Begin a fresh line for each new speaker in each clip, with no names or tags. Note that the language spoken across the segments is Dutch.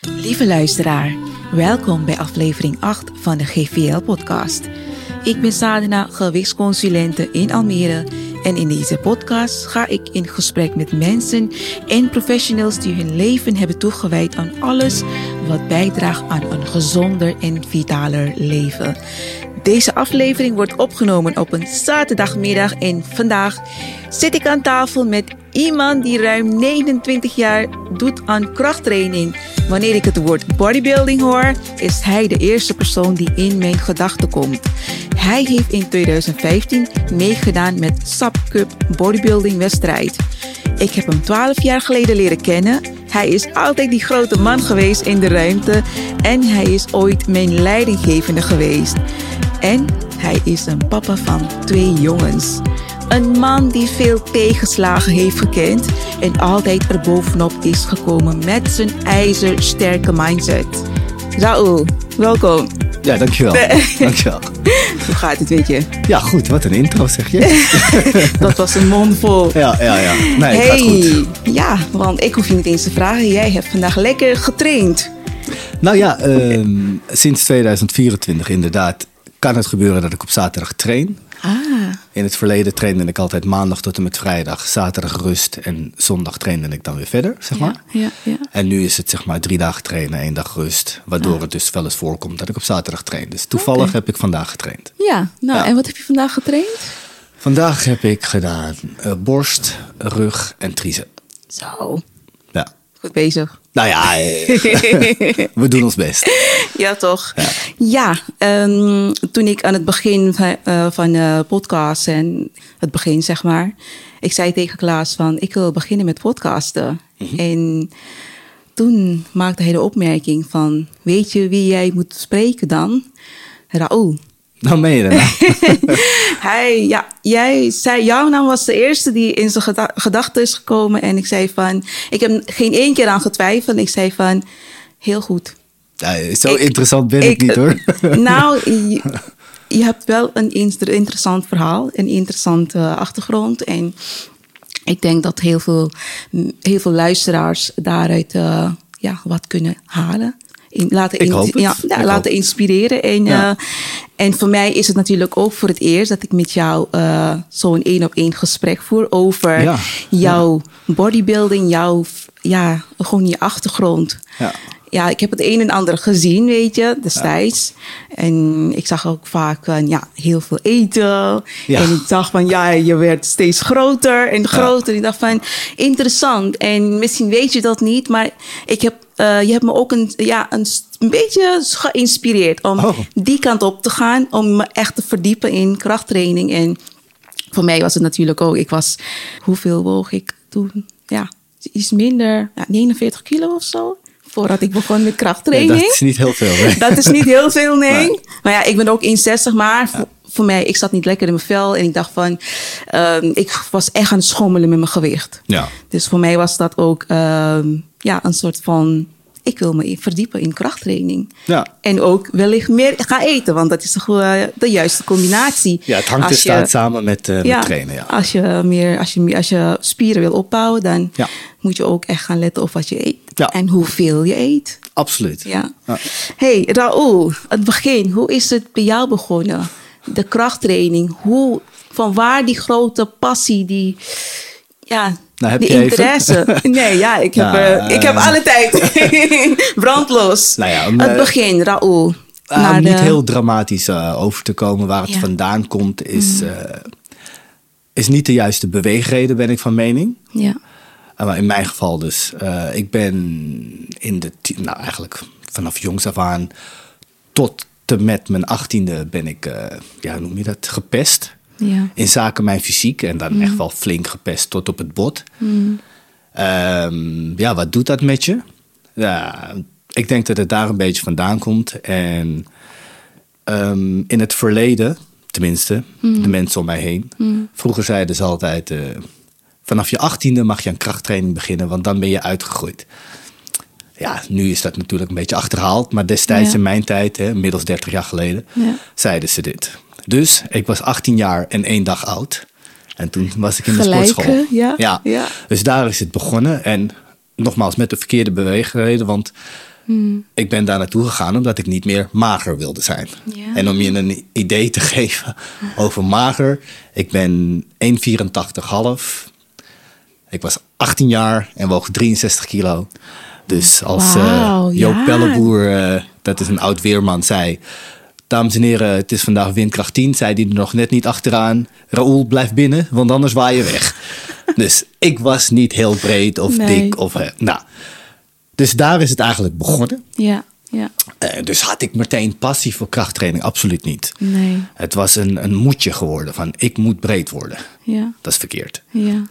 Lieve luisteraar, welkom bij aflevering 8 van de GVL-podcast. Ik ben Sadena, gewichtsconsulente in Almere. En in deze podcast ga ik in gesprek met mensen en professionals die hun leven hebben toegewijd aan alles wat bijdraagt aan een gezonder en vitaler leven. Deze aflevering wordt opgenomen op een zaterdagmiddag en vandaag zit ik aan tafel met iemand die ruim 29 jaar doet aan krachttraining. Wanneer ik het woord bodybuilding hoor, is hij de eerste persoon die in mijn gedachten komt. Hij heeft in 2015 meegedaan met SAP Cup bodybuilding wedstrijd. Ik heb hem 12 jaar geleden leren kennen. Hij is altijd die grote man geweest in de ruimte en hij is ooit mijn leidinggevende geweest. En hij is een papa van twee jongens. Een man die veel tegenslagen heeft gekend en altijd erbovenop is gekomen met zijn ijzersterke mindset. Raoul, welkom.
Ja, dankjewel. dankjewel.
Hoe gaat het, weet je?
Ja, goed. Wat een intro zeg je.
Dat was een mond vol.
Ja, ja, ja. Nee,
hey,
gaat goed.
ja, want ik hoef je niet eens te vragen. Jij hebt vandaag lekker getraind.
Nou ja, ehm, sinds 2024 inderdaad kan het gebeuren dat ik op zaterdag train.
Ah,
In het verleden trainde ik altijd maandag tot en met vrijdag, zaterdag rust en zondag trainde ik dan weer verder, zeg maar.
ja, ja.
En nu is het zeg maar drie dagen trainen, één dag rust. Waardoor het dus wel eens voorkomt dat ik op zaterdag train. Dus toevallig heb ik vandaag getraind.
Ja, nou, en wat heb je vandaag getraind?
Vandaag heb ik gedaan eh, borst, rug en tricep.
Zo,
Ja.
goed bezig.
Nou ja, eh, we doen ons best.
Ja, toch? Ja, ehm, toen ik aan het begin van, eh, van de podcast en het begin zeg maar, ik zei tegen Klaas van ik wil beginnen met podcasten. En toen maakte hij de opmerking van weet je wie jij moet spreken dan? Raoul.
Dan ben je er nou.
Hij, ja, jij zei, jouw naam was de eerste die in zijn geda- gedachten is gekomen. En ik zei van, ik heb geen één keer aan getwijfeld. Ik zei van, heel goed.
Ja, zo
Ik-
interessant ben ik, niet hoor.
Nou, je, je hebt wel een inter- interessant verhaal, een interessante achtergrond. En ik denk dat heel veel, heel veel luisteraars daaruit eh, ja, wat kunnen halen. In, laten. Ja, laten inspireren. En,
Ja.
eh, en voor mij is het natuurlijk ook voor het eerst dat ik met jou eh, zo'n één op één gesprek voer over jouw bodybuilding, jouw ja, gewoon je achtergrond.
Ja.
Ja, ik heb het een en ander gezien, weet je, destijds. En ik zag ook vaak eh, ja, heel veel eten. En ik dacht van, ja, je werd steeds groter en groter. Ik dacht van, interessant. En misschien weet je dat niet, maar ik heb, eh, je hebt me ook een, ja, een, beetje geïnspireerd om
Oh.
die kant op te gaan. Om me echt te verdiepen in krachttraining. En voor mij was het natuurlijk ook, ik was, hoeveel woog ik toen? Ja, iets minder, ja, 49 kilo of zo. Voordat ik begon met
Nee,
krachttraining.
dat is niet heel veel. Hè?
Dat is niet heel veel, nee. Maar ja, ik ben ook 1,60, maar voor mij, ik zat niet lekker in mijn vel. En ik dacht van, ehm, ik was echt aan het schommelen met mijn gewicht.
Ja.
Dus voor mij was dat ook ehm, ja, een soort van, ik wil me verdiepen in krachttraining.
Ja.
En ook wellicht meer gaan eten, want dat is toch eh, de juiste combinatie.
ja, het hangt
Als
dus
je-
samen met, eh,
ja,
met trainen. Ja.
Als, je meer, als, je, als je spieren wil opbouwen, dan
Ja.
moet je ook echt gaan letten op wat je eet.
Ja.
En hoeveel je eet.
Absoluut.
Ja.
Ja.
Hey Raoul, het begin, hoe is het bij jou begonnen? De krachttraining, hoe, van waar die grote passie, die, ja,
Nou, heb
die
je even?
interesse? Nee, ja, ik heb,
Nou,
eh, ik heb
eh,
alle tijd. Brandlos.
Nou ja, om,
het
eh,
begin, Raoul.
Ah, om niet
de-
heel dramatisch over te komen waar het
Ja. Mm.
vandaan komt, is, eh, is niet de juiste beweegreden, ben ik van mening.
Ja,
Uh, maar in mijn geval dus. ik ben in de, nou eigenlijk vanaf jongs af aan tot met mijn achttiende ben ik, eh, ja, noem je dat, gepest.
ja.
In zaken mijn fysiek en dan
Mm.
echt wel flink gepest tot op het bot. Ehm, ja, wat doet dat met je? Ja, ik denk dat het daar een beetje vandaan komt. En ehm, in het verleden, tenminste, de mensen om mij heen. Vroeger zeiden ze altijd, eh, vanaf je achttiende mag je aan krachttraining beginnen, want dan ben je uitgegroeid. Ja, nu is dat natuurlijk een beetje achterhaald, maar destijds
Ja.
in mijn tijd, hè, inmiddels 30 jaar geleden,
Ja.
zeiden ze dit. Dus ik was 18 jaar en één dag oud. En toen was ik in de sportschool.
ja,
ja.
ja.
Dus daar is het begonnen. En nogmaals, met de verkeerde beweegreden. Want Ik ben daar naartoe gegaan omdat ik niet meer mager wilde zijn.
Ja.
En om je een idee te geven over mager. Ik ben 1,84,5. Ik was 18 jaar en woog 63 kilo. Dus als eh,
Wauw,
Joop
ja.
Pelleboer, eh, dat is een oud weerman, zei... Dames en heren, het is vandaag windkracht 10. Zei hij er nog net niet achteraan. Raoul, blijf binnen, want anders waai je weg. dus ik was niet heel breed of
Nee.
dik. Of, eh, nou. Dus daar is het eigenlijk begonnen.
Ja, ja.
Dus had ik meteen passie voor krachttraining? Absoluut niet.
Nee.
Het was een, een moedje geworden van ik moet breed worden.
Ja,
Dat is verkeerd.
ja.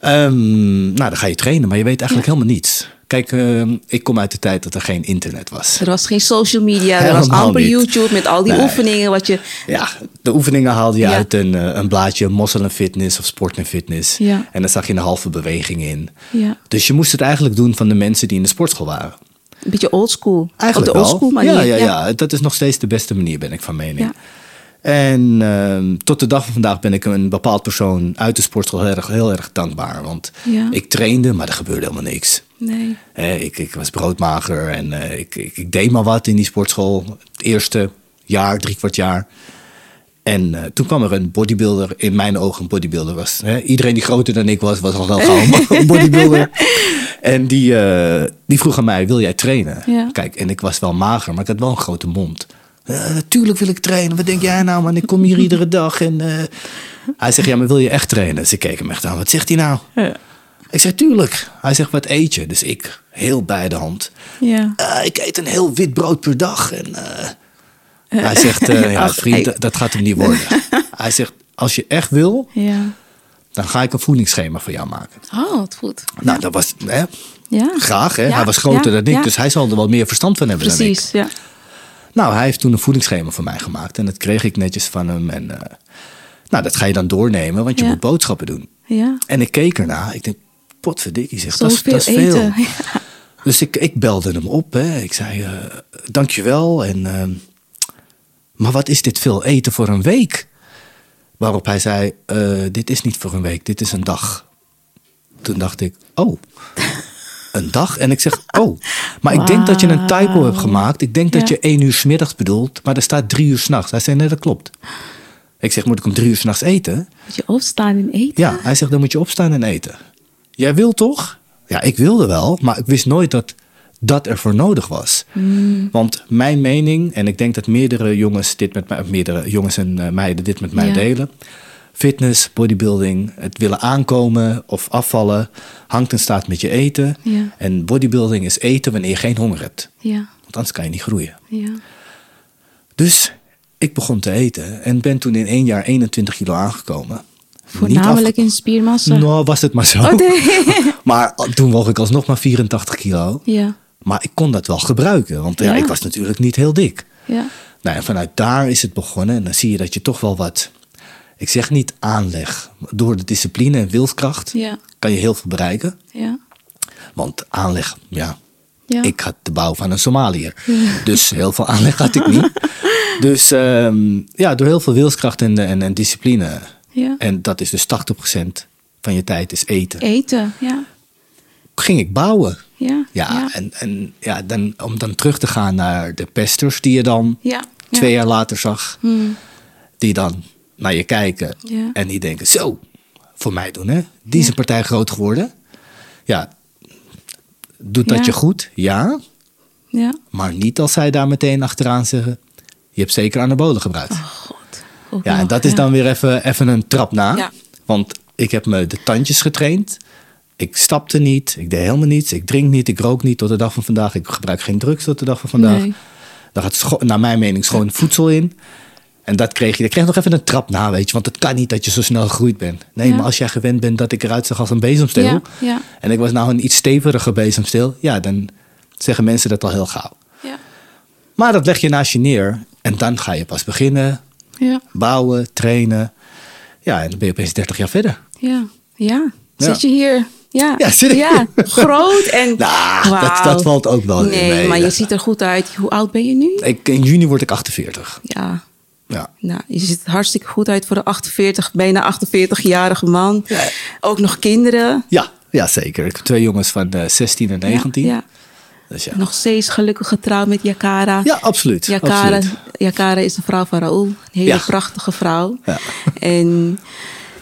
Ehm, nou, dan ga je trainen, maar je weet eigenlijk helemaal niets. Kijk, ehm, ik kom uit de tijd dat er geen internet was.
Er was geen social media, er was amper
niet.
YouTube met al die
Nee.
oefeningen wat je...
Ja, de oefeningen haalde je
Ja.
uit een, eh, een blaadje Mossel en Fitness of Sport en Fitness.
Ja.
En dan zag je een halve beweging in.
Ja.
Dus je moest het eigenlijk doen van de mensen die in de sportschool waren.
Een beetje oldschool.
Eigenlijk
Op de oldschool manier.
Ja, ja, ja, dat is nog steeds de beste manier, ben ik van mening.
Ja.
En ehm, tot de dag van vandaag ben ik een bepaald persoon uit de sportschool heel erg, heel erg dankbaar. Want
Ja.
ik trainde, maar er gebeurde helemaal niks.
Nee.
Hè, ik, ik was broodmager en eh, ik, ik, ik deed maar wat in die sportschool. Het eerste jaar, drie kwart jaar. En eh, toen kwam er een bodybuilder, in mijn ogen een bodybuilder was. Hè? Iedereen die groter dan ik was, was al wel gauw een bodybuilder. En die, eh, die vroeg aan mij, wil jij trainen?
Ja.
Kijk, en ik was wel mager, maar ik had wel een grote mond. "Eh, natuurlijk wil ik trainen. Wat denk jij nou, man? Ik kom hier iedere dag. En, eh, Hij zegt, ja, maar wil je echt trainen? Dus ik keek hem echt aan. Wat zegt hij nou?
Ja.
Ik zeg, tuurlijk. Hij zegt, wat eet je? Dus ik, heel bij de hand.
Ja.
"Eh, ik eet een heel wit brood per dag. En, eh, hij zegt, eh, ja,
Ach,
vriend, dat, dat gaat hem niet worden. hij zegt, als je echt wil,
Ja.
dan ga ik een voedingsschema voor jou maken.
Oh, wat goed.
Nou, dat was hè,
Ja.
graag. Hè?
Ja,
Hij was groter
ja,
dan ik,
ja.
dus hij zal er wel meer verstand van hebben dan ik.
Precies, ja.
Nou, hij heeft toen een voedingsschema voor mij gemaakt. En dat kreeg ik netjes van hem. En nou, dat ga je dan doornemen, want je
Ja.
moet boodschappen doen.
Ja.
En ik keek ernaar. Ik denk, potverdikkie dat is,
Zoveel
dat is veel.
eten.
Dus ik, ik belde hem op. Hè. Ik zei, eh dankjewel. En, ehm, maar wat is dit veel eten voor een week? Waarop hij zei, eh, dit is niet voor een week, dit is een dag. Toen dacht ik, oh, een dag? En ik zeg, oh. Maar ik denk dat je een typo hebt gemaakt. Ik denk dat je één uur 's middags bedoelt, maar er staat drie uur s'nachts. Hij zei, nee, dat klopt. Ik zeg, moet ik om drie uur s'nachts eten?
Moet je opstaan en eten?
Ja, hij zegt dan moet je opstaan en eten. Jij wil toch? Ja, ik wilde wel, maar ik wist nooit dat dat er voor nodig was. Want mijn mening, en ik denk dat meerdere jongens dit met mij, meerdere jongens en eh, meiden dit met mij
Ja.
delen. Fitness, bodybuilding, het willen aankomen of afvallen, hangt en staat met je eten.
Ja.
En bodybuilding is eten wanneer je geen honger hebt.
Ja.
Want anders kan je niet groeien.
Ja.
Dus ik begon te eten en ben toen in één jaar 21 kilo aangekomen.
Voornamelijk in spiermassa.
Nou, was het maar zo.
Oh, nee.
Maar toen woog ik alsnog maar 84 kilo.
Ja.
Maar ik kon dat wel gebruiken, want ja. Ik was natuurlijk niet heel dik.
Ja.
Nou, en vanuit daar is het begonnen. En dan zie je dat je toch wel wat, ik zeg niet aanleg, door de discipline en wilskracht
Ja.
kan je heel veel bereiken.
Ja.
Want aanleg, ja,
Ja.
ik had de bouw van een Somaliër. Dus heel veel aanleg had ik niet. Dus ehm, ja, door heel veel wilskracht en, en, en discipline.
Ja.
En dat is dus 80% van je tijd is eten.
Eten. Ja.
Ging ik bouwen.
Ja.
Ja,
Ja.
en, en ja, dan, om dan terug te gaan naar de pesters die je dan
Ja.
twee
ja.
jaar later zag.
Hmm.
Die dan naar je kijken en die denken, zo, voor mij doen hè. Die is een partij groot geworden. Ja, doet dat je goed? Ja,
Ja.
maar niet als zij daar meteen achteraan zeggen, je hebt zeker anabolen gebruikt.
God. Ook
ja, en dat is dan weer even, even een trap na. Want ik heb me de tandjes getraind. Ik stapte niet, ik deed helemaal niets. Ik drink niet, ik rook niet tot de dag van vandaag. Ik gebruik geen drugs tot de dag van vandaag.
Nee.
Daar gaat naar mijn mening schoon voedsel in. En dat kreeg je. Ik kreeg nog even een trap na, weet je. Want het kan niet dat je zo snel gegroeid bent. Nee,
Ja.
maar als jij gewend bent dat ik eruit zag als een bezemsteel.
Ja, ja.
En ik was nou een iets steviger bezemsteel. Ja, dan zeggen mensen dat al heel gauw.
Ja.
Maar dat leg je naast je neer. En dan ga je pas beginnen.
Ja.
Bouwen, trainen. Ja, en dan ben je opeens 30 jaar verder.
Ja. Ja. Zit je hier? Ja.
Ja, zit ik-
ja. Groot en...
Nou, dat, dat valt ook wel
Nee,
mee.
maar je ziet er goed uit. Hoe oud ben je nu?
ik, in juni word ik 48.
Ja.
Ja.
Nou, je ziet er hartstikke goed uit voor een 48, bijna 48-jarige man.
Ja.
Ook nog kinderen.
Ja, ja, zeker. Ik heb twee jongens van eh, 16 en 19.
Ja, ja.
Dus ja.
Nog steeds gelukkig getrouwd met Yakara.
Ja, absoluut.
Yakara,
absoluut.
Yakara is de vrouw van Raoul. Een hele
Ja.
prachtige vrouw.
Ja.
En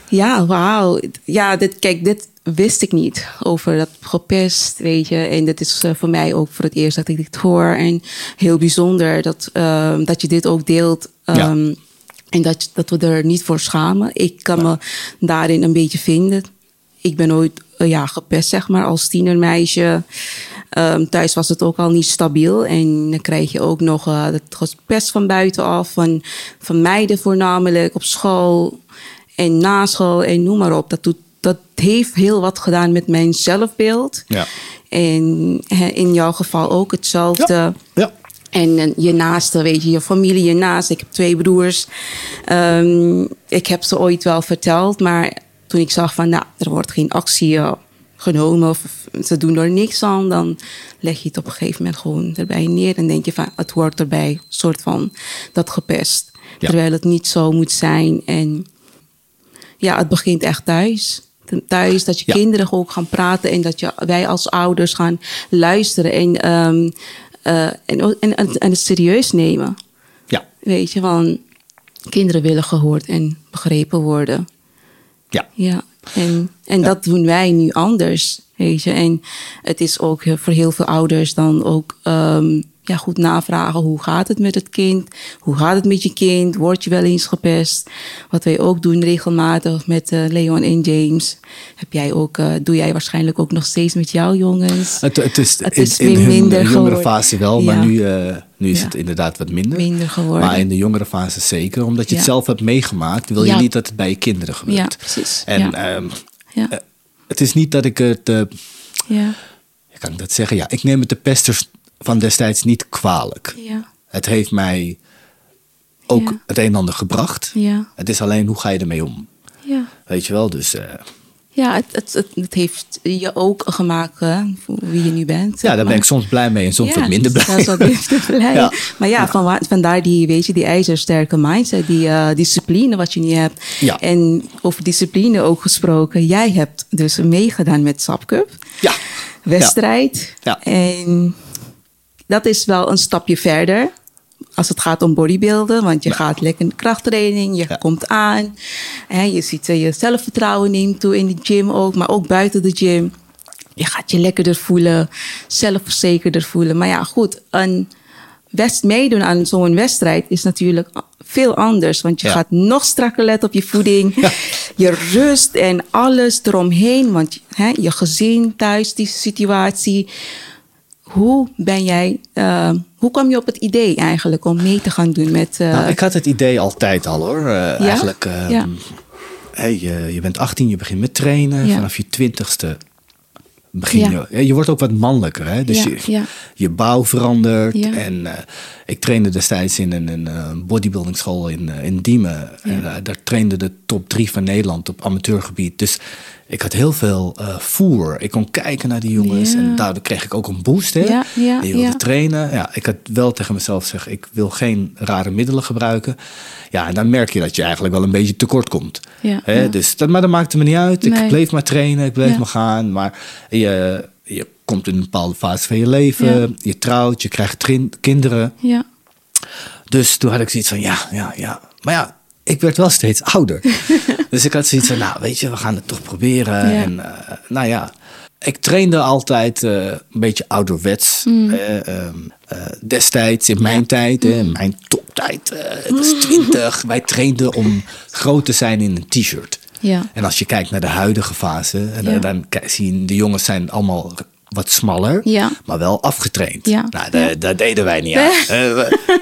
ja, wauw. Ja, dit, kijk, dit wist ik niet over dat gepest, weet je. En dit is eh, voor mij ook voor het eerst dat ik dit hoor. En heel bijzonder dat, ehm, dat je dit ook deelt. ehm, En dat, dat we er niet voor schamen. Ik kan me daarin een beetje vinden. Ik ben ooit ja, gepest, zeg maar, als tienermeisje. Ehm, thuis was het ook al niet stabiel. En dan krijg je ook nog eh het gepest van buitenaf. Van, van meiden voornamelijk op school en na school en noem maar op. Dat, doet, dat heeft heel wat gedaan met mijn zelfbeeld.
Ja.
En in jouw geval ook hetzelfde.
Ja. ja.
En eh, je naaste, weet je, je familie, je naast. Ik heb twee broers. Ehm, ik heb ze ooit wel verteld, maar toen ik zag van, nou, er wordt geen actie eh, genomen of ze doen er niks aan, dan leg je het op een gegeven moment gewoon erbij neer en denk je van, het hoort erbij, soort van dat gepest.
Ja.
Terwijl het niet zo moet zijn. En ja, het begint echt thuis. Thuis dat je
Ja.
kinderen ook gaan praten en dat je, wij als ouders gaan luisteren en, ehm, eh, en, en, en, het serieus nemen.
Ja.
Weet je, want kinderen willen gehoord en begrepen worden.
Ja.
Ja, en, en dat doen wij nu anders. Weet je, en het is ook voor heel veel ouders dan ook ehm, ja, goed navragen. Hoe gaat het met het kind? Hoe gaat het met je kind? Word je wel eens gepest? Wat wij ook doen regelmatig met eh, Leon en James. Heb jij ook, eh, doe jij waarschijnlijk ook nog steeds met jouw jongens?
Het, het is,
Het
in,
is
in hun
minder
jongere
geworden.
fase wel, maar
Ja.
nu, eh, nu is
Ja.
het inderdaad wat minder.
Minder geworden.
Maar in de jongere fase zeker, omdat je het zelf hebt meegemaakt, wil je niet dat het bij je kinderen gebeurt.
Ja, precies.
En eh, het is niet dat ik het,
ja,
kan ik dat zeggen? Ja, ik neem het de pesters van destijds niet kwalijk.
ja,
Het heeft mij ook
Ja.
het een en ander gebracht.
ja,
Het is alleen hoe ga je ermee om?
ja.
Weet je wel, dus eh,
Ja, het, het, het, het heeft je ook gemaakt wie je nu bent.
ja, daar ben ik soms blij mee en soms
Ja,
wat minder blij.
Dat is wat minder blij.
Ja.
Maar ja, van vandaar die, weet je, die ijzersterke mindset, die eh, discipline wat je nu hebt.
Ja.
En over discipline ook gesproken. Jij hebt dus meegedaan met Sap Cup.
Ja.
Wedstrijd.
Ja.
En dat is wel een stapje verder. Als het gaat om bodybuilden, want je gaat lekker in de krachttraining, je
Ja.
komt aan. Hè, je ziet eh, je zelfvertrouwen neemt toe in de gym ook, maar ook buiten de gym. Je gaat je lekkerder voelen, zelfverzekerder voelen. Maar ja, goed, een west meedoen aan zo'n wedstrijd is natuurlijk veel anders. Want je
Ja.
gaat nog strakker letten op je voeding,
Ja.
je rust en alles eromheen. Want hè, je gezin thuis, die situatie. Hoe ben jij, eh, hoe kwam je op het idee eigenlijk om mee te gaan doen met... eh,
Nou, ik had het idee altijd al hoor. Eh, Eigenlijk,
Ja.
hey, je, je bent 18, je begint met trainen.
Ja.
Vanaf je twintigste begin je. Je wordt ook wat mannelijker. Hè? Dus je, je bouw verandert. En ik trainde destijds in een, een eh, bodybuildingschool in, eh, in Diemen. En, eh, daar trainde de top drie van Nederland op amateurgebied. Dus ik had heel veel voer. Ik kon kijken naar die jongens.
Ja.
En daardoor kreeg ik ook een boost. Hè?
Ja, ja,
en je wilde trainen. Ja, ik had wel tegen mezelf gezegd, ik wil geen rare middelen gebruiken. Ja, en dan merk je dat je eigenlijk wel een beetje tekort komt.
Ja,
Hè? Dus, dat, maar dat maakte me niet uit. Ik
Nee.
bleef maar trainen, ik bleef maar gaan. Maar je, je komt in een bepaalde fase van je leven.
Ja.
Je trouwt, je krijgt kinderen.
ja,
Dus toen had ik zoiets van, ja, ja, ja. Maar ja, ik werd wel steeds ouder. dus ik had zoiets van, nou, weet je, we gaan het toch proberen.
Ja.
En eh, nou ja, ik trainde altijd eh, een beetje ouderwets.
Mm.
eh, ehm, eh, destijds, in mijn tijd, in mijn toptijd. ik was
Mm.
20. Wij trainden om groot te zijn in een t-shirt.
ja,
En als je kijkt naar de huidige fase, en dan kijk- zie je de jongens zijn allemaal wat smaller,
Ja.
maar wel afgetraind.
Ja.
Nou, daar, daar deden wij niet aan.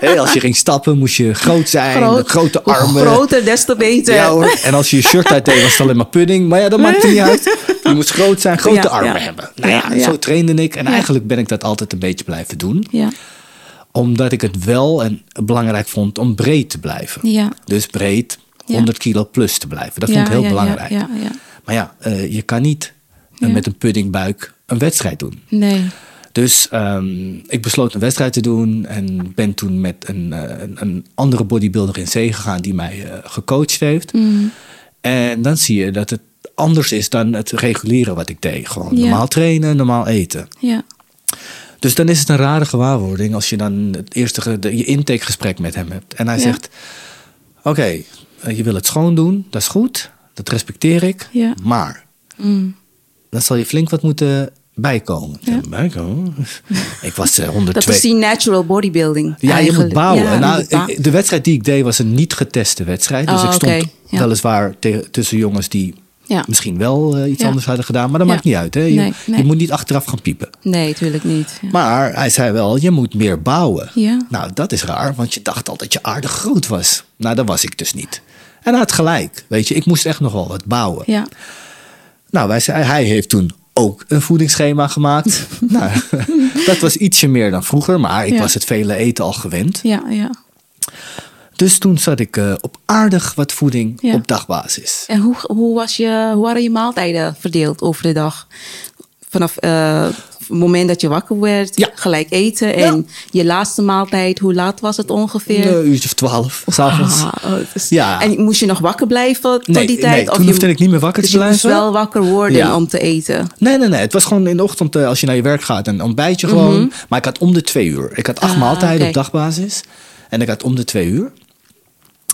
Eh, als je ging stappen, moest je groot zijn,
Groot.
grote
Hoe
armen.
groter, des te beter.
Ja, hoor. En als je je shirt uitdeed, was het alleen maar pudding. Maar ja, dat maakt niet uit. Je moest groot zijn, grote armen hebben. Nou ja, zo trainde ik. En eigenlijk ben ik dat altijd een beetje blijven doen.
Ja,
Omdat ik het wel en belangrijk vond om breed te blijven.
ja.
Dus breed,
Ja.
100 kilo plus te blijven. Dat
Ja,
vond ik heel
ja,
belangrijk.
Ja, ja,
Maar ja, eh, je kan niet eh, met een puddingbuik een wedstrijd doen.
Nee.
Dus ehm, ik besloot een wedstrijd te doen en ben toen met een, eh, een, een andere bodybuilder in zee gegaan die mij eh, gecoacht heeft.
Mm.
En dan zie je dat het anders is dan het reguliere wat ik deed. Gewoon
Ja.
normaal trainen, normaal eten.
Ja,
Dus dan is het een rare gewaarwording als je dan het eerste de, je intakegesprek met hem hebt. En hij
Ja.
zegt: Oké, eh, je wil het schoon doen, dat is goed, dat respecteer ik.
Ja.
Maar
Mm.
Dan zal je flink wat moeten bijkomen.
Ja.
Bijkomen? ik was eh, 102.
Dat is die natural bodybuilding.
Ja, je moet
eigenlijk.
bouwen.
Ja,
En nou,
moet bouwen.
ik- de wedstrijd die ik deed was een niet geteste wedstrijd. Dus
Oh,
ik stond.
Ja.
weliswaar te- tussen jongens die
Ja.
misschien wel eh, iets
Ja.
anders hadden gedaan. Maar dat
Ja.
maakt niet uit. Hè? Je,
Nee, nee.
je moet niet achteraf gaan piepen.
Nee, tuurlijk niet. Ja.
Maar hij zei wel, je moet meer bouwen.
Ja.
Nou, dat is raar, want je dacht al dat je aardig groot was. Nou, dat was ik dus niet. En hij had gelijk. Weet je, ik moest echt nog wel wat bouwen. Nou, wij zei, hij heeft toen ook een voedingsschema gemaakt. nou, dat was ietsje meer dan vroeger, maar ik
Ja.
was het vele eten al gewend.
Ja, ja.
Dus toen zat ik eh, op aardig wat voeding
Ja.
op dagbasis.
En hoe, hoe, was je, hoe waren je maaltijden verdeeld over de dag? Vanaf eh, het moment dat je wakker werd,
Ja.
gelijk eten. En je laatste maaltijd, hoe laat was het ongeveer?
Een uurtje of twaalf, s'avonds.
Ah, oh,
Ja.
En moest je nog wakker blijven tot
Nee,
die tijd?
nee, toen
je-
hoefde ik niet meer wakker
dus
te
je moest
blijven.
wel wakker worden
Ja.
om te eten.
Nee, nee, nee. Het was gewoon in de ochtend eh, als je naar je werk gaat. Een ontbijtje gewoon. Maar ik had om de twee uur. Ik had acht
Mhm. Ah,
maaltijden op dagbasis. En ik had om de twee uur.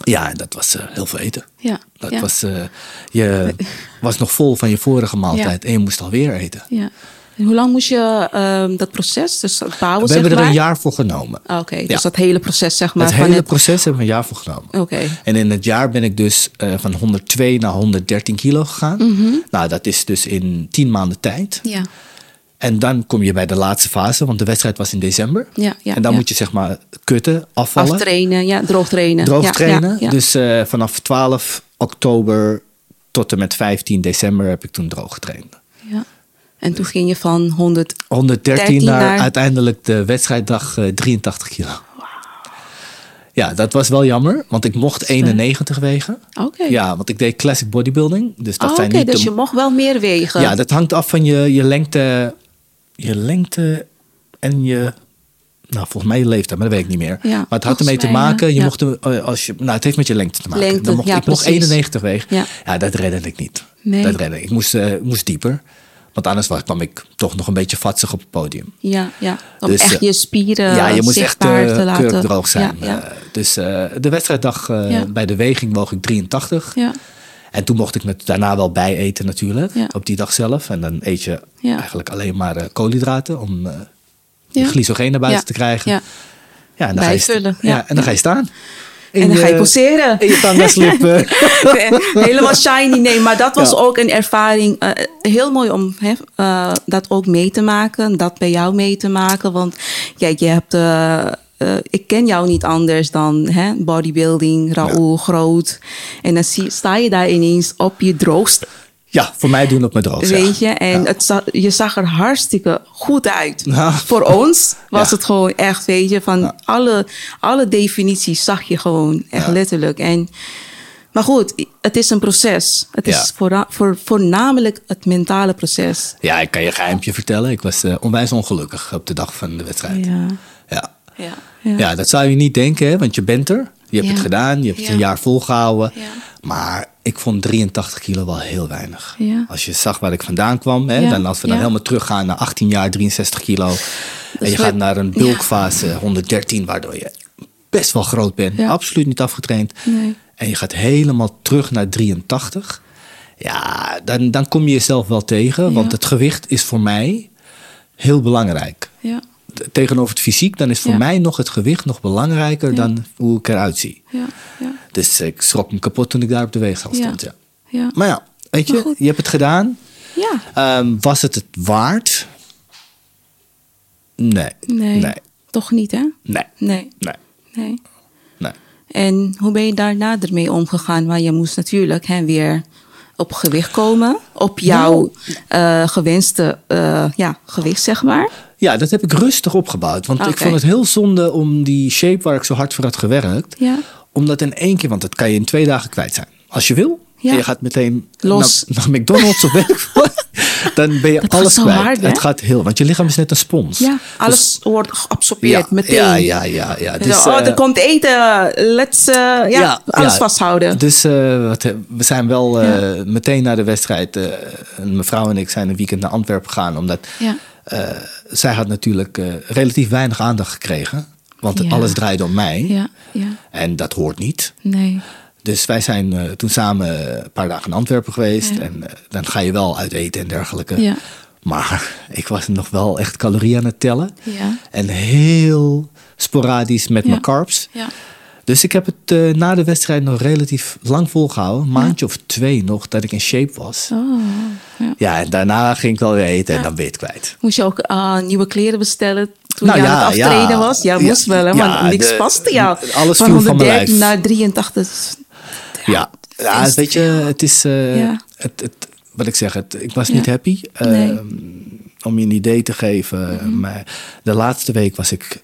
Ja, en dat was eh, heel veel eten.
Ja,
Dat
ja.
was, eh, je was nog vol van je vorige maaltijd. En je moest alweer eten.
Ja. En hoe lang moest je ehm, dat proces, dus het bouwen,
We hebben er een jaar voor genomen.
Ah, Oké,
Ja.
dus dat hele proces, zeg maar.
het
van
hele
het-
proces hebben we een jaar voor genomen.
Oké.
En in het jaar ben ik dus eh, van 102 naar 113 kilo gegaan.
Mhm.
Nou, dat is dus in 10 maanden tijd.
Ja,
En dan kom je bij de laatste fase, want de wedstrijd was in december.
Ja, ja,
en dan
ja.
moet je zeg maar kutten, afvallen,
aftrainen, ja, droog trainen.
droog
Ja,
trainen. Dus eh, vanaf 12 oktober tot en met 15 december heb ik toen droog getraind.
ja. En toen ging je van 100...
113
13
naar,
naar-
uiteindelijk de wedstrijddag eh, 83 kilo. Ja, dat was wel jammer, want ik mocht 91 wegen.
Oké.
Ja, want ik deed classic bodybuilding. Dus dat
Oh,
zijn
Oké,
niet
dus
de-
je mocht wel meer wegen.
Ja, dat hangt af van je, je lengte. Je lengte en je. Nou, volgens mij je leeftijd, maar dat weet ik niet meer.
Ja,
maar het had ermee te maken. Je
Ja.
mocht, eh, als je, nou, het heeft met je lengte te maken.
Lengte,
Dan mocht,
ja,
ik mocht
precies.
91 wegen.
Ja.
Ja. dat redde ik niet.
Nee.
Dat redde ik. Ik moest, eh, moest dieper. Want anders was, kwam ik toch nog een beetje vatsig op het podium.
Ja, ja. Om
Dus,
echt
eh,
je spieren
ja, je moest echt eh,
te laten.
droog zijn.
Ja, ja.
Eh, dus eh, de wedstrijddag eh,
Ja.
bij de weging woog ik 83.
ja.
En toen mocht ik het daarna wel bijeten natuurlijk,
Ja.
op die dag zelf. En dan eet je
Ja.
eigenlijk alleen maar eh, koolhydraten om eh je
Ja.
glycogeen naar buiten te krijgen.
Ja.
Ja, en dan ga je,
Bijvullen,
ja. en dan ga je staan.
En dan ga je
eh,
poseren.
In je tanga slippen.
Helemaal shiny, nee. Maar dat was
Ja.
ook een ervaring. eh, heel mooi om hè, eh, dat ook mee te maken. Dat bij jou mee te maken. Want kijk, je hebt... eh, eh, ik ken jou niet anders dan hè, bodybuilding, Raoul, groot. En dan zie, sta je daar ineens op je droogst,
ja, voor mij doen op mijn droog.
weet je. En
Ja.
het za- je zag er hartstikke goed uit.
Ja.
Voor ons was
Ja.
het gewoon echt, weet je, van alle, alle definities zag je gewoon echt letterlijk. En, maar goed, het is een proces. Het is voorna- voor, voornamelijk het mentale proces.
Ja, ik kan je een geheimpje vertellen. Ik was eh, onwijs ongelukkig op de dag van de wedstrijd.
Ja,
Ja.
ja.
dat zou je niet denken, hè, want je bent er. Je hebt
Ja.
het gedaan, je hebt het een jaar volgehouden. Maar ik vond 83 kilo wel heel weinig. Als je zag waar ik vandaan kwam, hè, dan als we dan helemaal teruggaan naar 18 jaar, 63 kilo. en je gaat naar een bulkfase 113, waardoor je best wel groot bent. Absoluut niet afgetraind.
Nee.
En je gaat helemaal terug naar 83. Ja, dan, dan kom je jezelf wel tegen. Want het gewicht is voor mij heel belangrijk
Ja,
tegenover het fysiek, dan is voor
Ja.
mij nog het gewicht nog belangrijker
Ja.
dan hoe ik eruit zie.
ja, ja,
Dus ik schrok me kapot toen ik daar op de weegschaal stond. Ja.
ja.
Maar ja, weet je,
goed.
je hebt het gedaan.
Ja,
Ehm, was het het waard? Nee.
nee,
Nee.
toch niet hè?
Nee.
Nee,
Nee.
nee.
nee.
En hoe ben je daarna ermee omgegaan? Want je moest natuurlijk hè, weer op gewicht komen. Op jouw eh, gewenste eh, ja, gewicht, zeg maar.
Ja, dat heb ik rustig opgebouwd. Want ik vond het heel zonde om die shape waar ik zo hard voor had gewerkt.
Ja.
Om dat in één keer, want dat kan je in twee dagen kwijt zijn. Als je wil.
Ja.
En je gaat meteen
Los.
Naar, naar McDonald's of werk. dan ben je
Dat
alles kwijt.
hard,
het gaat heel, want je lichaam is net een spons.
Ja,
Dus-
alles wordt geabsorbeerd
ja,
meteen.
Ja, ja, ja. ja.
Dus,
Dus,
oh,
eh,
er komt eten. Let's eh, ja, alles vasthouden.
Dus eh, wat, eh, we zijn wel eh, meteen na de wedstrijd. eh, een mevrouw en ik zijn een weekend naar Antwerpen gegaan. Omdat
Ja.
eh, zij had natuurlijk eh, relatief weinig aandacht gekregen. Want
Ja.
alles draaide om mij.
Ja, ja.
En dat hoort niet.
Nee.
Dus wij zijn eh, toen samen een paar dagen in Antwerpen geweest. En eh, dan ga je wel uit eten en dergelijke.
Ja.
Maar ik was nog wel echt calorieën aan het tellen.
Ja.
En heel sporadisch met
Ja.
mijn carbs.
Ja.
Dus ik heb het eh, na de wedstrijd nog relatief lang volgehouden. Een maandje of twee nog, dat ik in shape was.
Oh. Ja.
Ja, en daarna ging ik wel weer eten en
Ja.
dan weer het kwijt.
Moest je ook ah, nieuwe kleren bestellen toen
Nou
je
ja,
aan het aftreden
ja.
was? Ja,
Ja,
moest wel, hè,
ja,
want niks
de-
paste jou.
alles
van
viel van mijn
113
lijf.
naar 83.
Ja, ja
is-
weet je, het is... eh,
Ja.
het, het, wat ik zeg, het, ik was
Ja.
niet happy.
Nee.
Ehm, om je een idee te geven.
Mhm.
Maar de laatste week was ik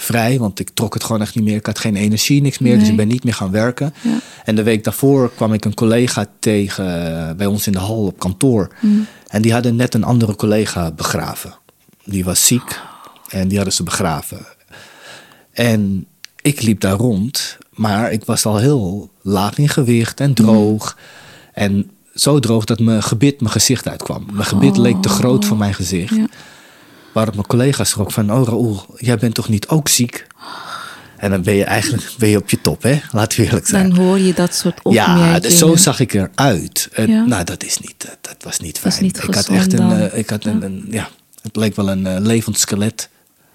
vrij, want ik trok het gewoon echt niet meer. Ik had geen energie, niks meer, dus ik ben niet meer gaan werken.
Ja.
En de week daarvoor kwam ik een collega tegen eh, bij ons in de hal op kantoor.
Mhm.
En die hadden net een andere collega begraven. Die was ziek en die hadden ze begraven. En ik liep daar rond, maar ik was al heel laag in gewicht en droog. En zo droog dat mijn gebit mijn gezicht uitkwam. Mijn gebit leek te groot voor mijn gezicht.
Ja.
Waarop mijn collega schrok van, oh Raoul, jij bent toch niet ook ziek? En dan ben je eigenlijk ben je op je top, hè? Laten we eerlijk zijn.
Dan hoor je dat soort opmerkingen.
Ja, dus zo zag ik eruit. En,
Ja.
Nou, dat is niet, dat, dat was niet fijn.
niet
ik had echt een,
dan.
eh, ik had een, een- ja, het leek wel een eh, levend skelet.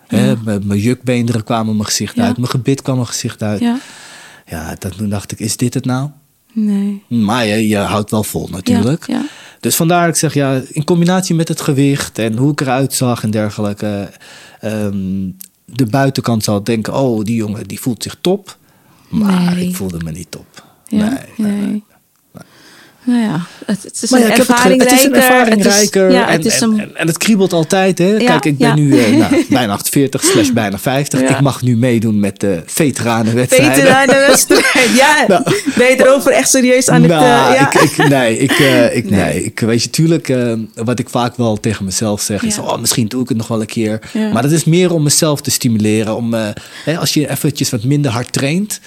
Hè? Mijn, jukbeenderen kwamen mijn gezicht uit, mijn gebit kwam mijn gezicht uit. Ja,
Ja,
dat, toen dacht ik, is dit het nou?
Nee.
Maar je, je houdt wel vol natuurlijk.
Ja, ja.
Dus vandaar, ik zeg ja, in combinatie met het gewicht en hoe ik eruit zag en dergelijke. ehm, de buitenkant zal denken, oh, die jongen die voelt zich top. Maar
Nee.
ik voelde me niet top.
Ja,
nee, nee,
nee. Nou ja, het, het is
Maar
een
ja, ik heb het, het is een ervaring rijker.
ja,
en,
het is
en,
een...
en, en het kriebelt altijd. Hè?
Ja,
Kijk, ik ben
ja.
nu eh, nou, bijna 48 slash bijna 50.
Ja.
Ik mag nu meedoen met de veteranenwedstrijden.
Veteranenwedstrijd. Ja,
Nou.
ben je erover echt serieus aan het... eh,
Nou,
ja.
ik, ik, nee, ik, eh, ik,
Nee.
nee. ik weet je, tuurlijk, eh, wat ik vaak wel tegen mezelf zeg is, oh, misschien doe ik het nog wel een keer.
Ja.
Maar dat is meer om mezelf te stimuleren. Om, eh, hè, als je eventjes wat minder hard traint,